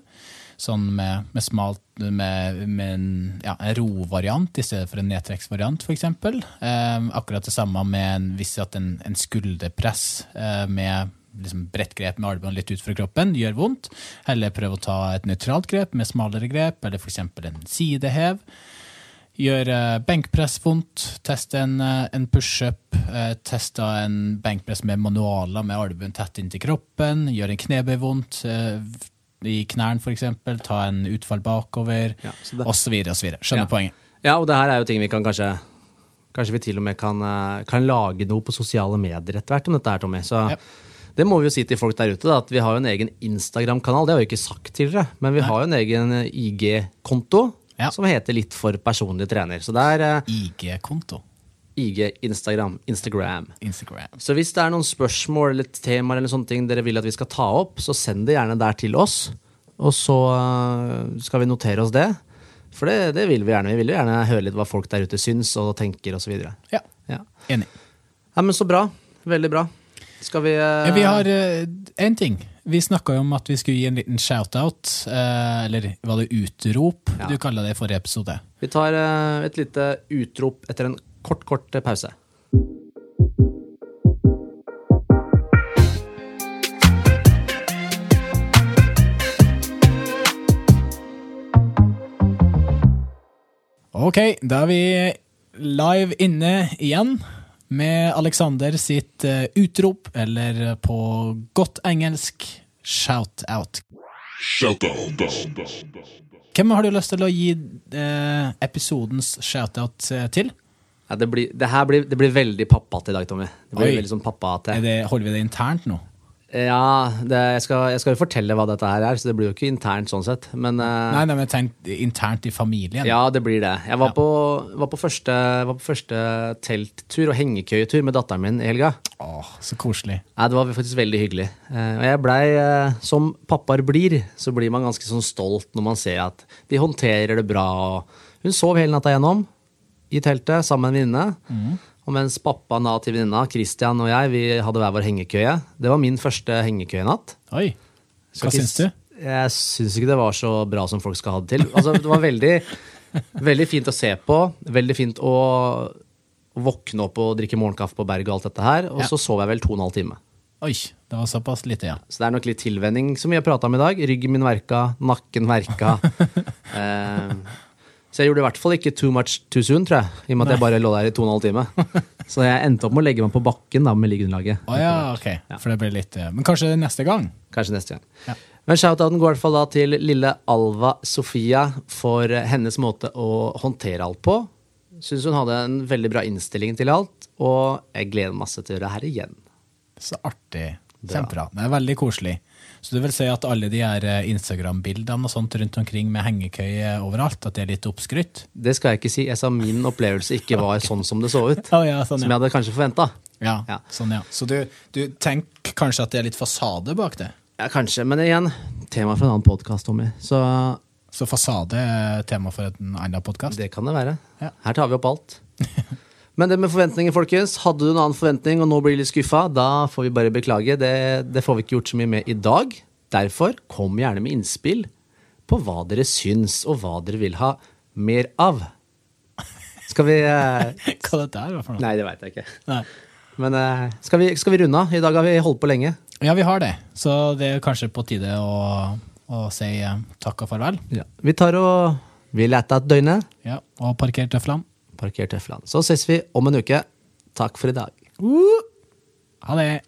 Speaker 2: Sånn med, med smalt med, med en, ja, en rovariant i stedet for en nedtrekksvariant, f.eks. Eh, akkurat det samme med en, hvis at en, en skulderpress eh, med liksom bredt grep med albuen litt ut fra kroppen gjør vondt. Heller prøv å ta et nøytralt grep med smalere grep, eller f.eks. en sidehev. Gjør eh, benkpress vondt, test en, eh, en pushup, eh, test en benkpress med manualer med albuen tett inntil kroppen, gjør en knebøy vondt, i knærne f.eks., ta en utfall bakover,
Speaker 1: Ja,
Speaker 2: osv. osv. Skjønner
Speaker 1: Ja.
Speaker 2: poenget?
Speaker 1: Ja, og det her er jo ting vi kan kanskje Kanskje vi til og med kan, eh, kan lage noe på sosiale medier etter hvert om dette her, Tommy. Så
Speaker 2: Ja.
Speaker 1: det må vi jo si til folk der ute, da, at vi har jo en egen Instagram-kanal. Det har vi ikke sagt tidligere, men vi har jo en egen eh, IG-konto
Speaker 2: Ja.
Speaker 1: som heter Litt for personlig trener. Så det er eh,
Speaker 2: IG-konto.
Speaker 1: IG Instagram. Instagram.
Speaker 2: Instagram.
Speaker 1: Så hvis det er noen spørsmål eller temaer eller sånne ting dere vil at vi skal ta opp, så send det gjerne der til oss. Og så øh, skal vi notere oss det. For det, det vil vi gjerne. Vi vil jo gjerne høre litt hva folk der ute syns og tenker osv.
Speaker 2: Ja,
Speaker 1: Ja.
Speaker 2: enig.
Speaker 1: ja, men så bra. Veldig bra. Skal vi
Speaker 2: uh... Vi har én ting. Vi snakka om at vi skulle gi en liten shout-out, Uh, eller var det utrop
Speaker 1: Ja.
Speaker 2: du kalla det i forrige episode?
Speaker 1: Vi tar et lite utrop etter en kort, kort pause.
Speaker 2: Ok, da er vi live inne igjen med Alexander sitt eh, utrop, eller på godt engelsk shout-out. Hvem har du lyst til å gi eh, episodens shout-out eh, til?
Speaker 1: Ja, det, blir, det her blir, det blir veldig pappate i dag, Tommy. Det blir
Speaker 2: Oi.
Speaker 1: veldig sånn pappate.
Speaker 2: Er det, holder vi det internt nå?
Speaker 1: Ja, det, jeg, skal, jeg skal jo fortelle hva dette her er, så det blir jo ikke internt sånn sett. Men øh,
Speaker 2: Nei, nei, men tenk internt i familien.
Speaker 1: Ja, det blir det. Jeg var,
Speaker 2: Ja.
Speaker 1: på, var, på første, var på første telttur og hengekøyetur med datteren min i helga.
Speaker 2: Åh, så koselig.
Speaker 1: Nei, det var faktisk veldig hyggelig. Eh, Og jeg blei, eh, som pappaer blir, så blir man ganske sånn stolt når man ser at de håndterer det bra. Hun sov hele natta gjennom i teltet sammen med en venninne. Og mens pappaen da til venninna, Christian og jeg, vi hadde hver vår hengekøye. Det var min første hengekøyenatt.
Speaker 2: Oi, hva
Speaker 1: ikke
Speaker 2: syns du?
Speaker 1: Jeg syns ikke det var så bra som folk skal ha det til. Altså, det var veldig, veldig fint å se på. Veldig fint å våkne opp og drikke morgenkaffe på berget og alt dette her. Og
Speaker 2: Ja.
Speaker 1: så sov jeg vel to og en halv time.
Speaker 2: Oi, det var såpass lite, ja.
Speaker 1: Så det er nok litt tilvenning, som vi har prata om i dag. Ryggen min verka, nakken verka. eh, så jeg gjorde i hvert fall ikke too much too soon, tror jeg. I og med at jeg bare lå der i to og en halv time. Så jeg endte opp med å legge meg på bakken da med liggeunderlaget.
Speaker 2: Oh, ja, ok. For det ble litt eh, Men kanskje neste gang?
Speaker 1: Kanskje neste gang.
Speaker 2: Ja.
Speaker 1: Men shoutouten går i hvert fall da til lille Alva Sofia for hennes måte å håndtere alt på. Syns hun hadde en veldig bra innstilling til alt, og jeg gleder masse til å gjøre det her igjen.
Speaker 2: Så artig. Kjempebra. Det er veldig koselig. Så du vil si at alle de her eh, Instagram-bildene og sånt rundt omkring med hengekøye overalt, at det er litt oppskrytt?
Speaker 1: Det skal jeg ikke si. Jeg sa min opplevelse ikke var sånn som det så ut.
Speaker 2: Oh, ja, sånn,
Speaker 1: Som jeg hadde kanskje forventa.
Speaker 2: ja.
Speaker 1: Ja.
Speaker 2: Sånn, ja. Så du, du tenker kanskje at det er litt fasade bak det?
Speaker 1: Ja, kanskje, men igjen, tema for en annen podkast, Tommy. Så
Speaker 2: Så fasade er tema for en annen podkast?
Speaker 1: det kan det være.
Speaker 2: Ja.
Speaker 1: Her tar vi opp alt. Men det med forventninger, folkens. Hadde du en annen forventning og nå blir litt skuffa, da får vi bare beklage. Det, det får vi ikke gjort så mye med i dag. Derfor kom gjerne med innspill på hva dere syns, og hva dere vil ha mer av. Skal vi eh,
Speaker 2: Hva det der var for noe?
Speaker 1: Nei, det veit jeg ikke.
Speaker 2: Nei.
Speaker 1: Men eh, skal, vi, skal vi runde av? I dag har vi holdt på lenge.
Speaker 2: Ja, vi har det. Så det er kanskje på tide å, å si eh, takk og farvel.
Speaker 1: Vi tar og Vi leter et døgnet.
Speaker 2: Ja, og parkerer tøflene
Speaker 1: parker tøflene. Så ses vi om en uke. Takk for i dag.
Speaker 2: Uh, ha det.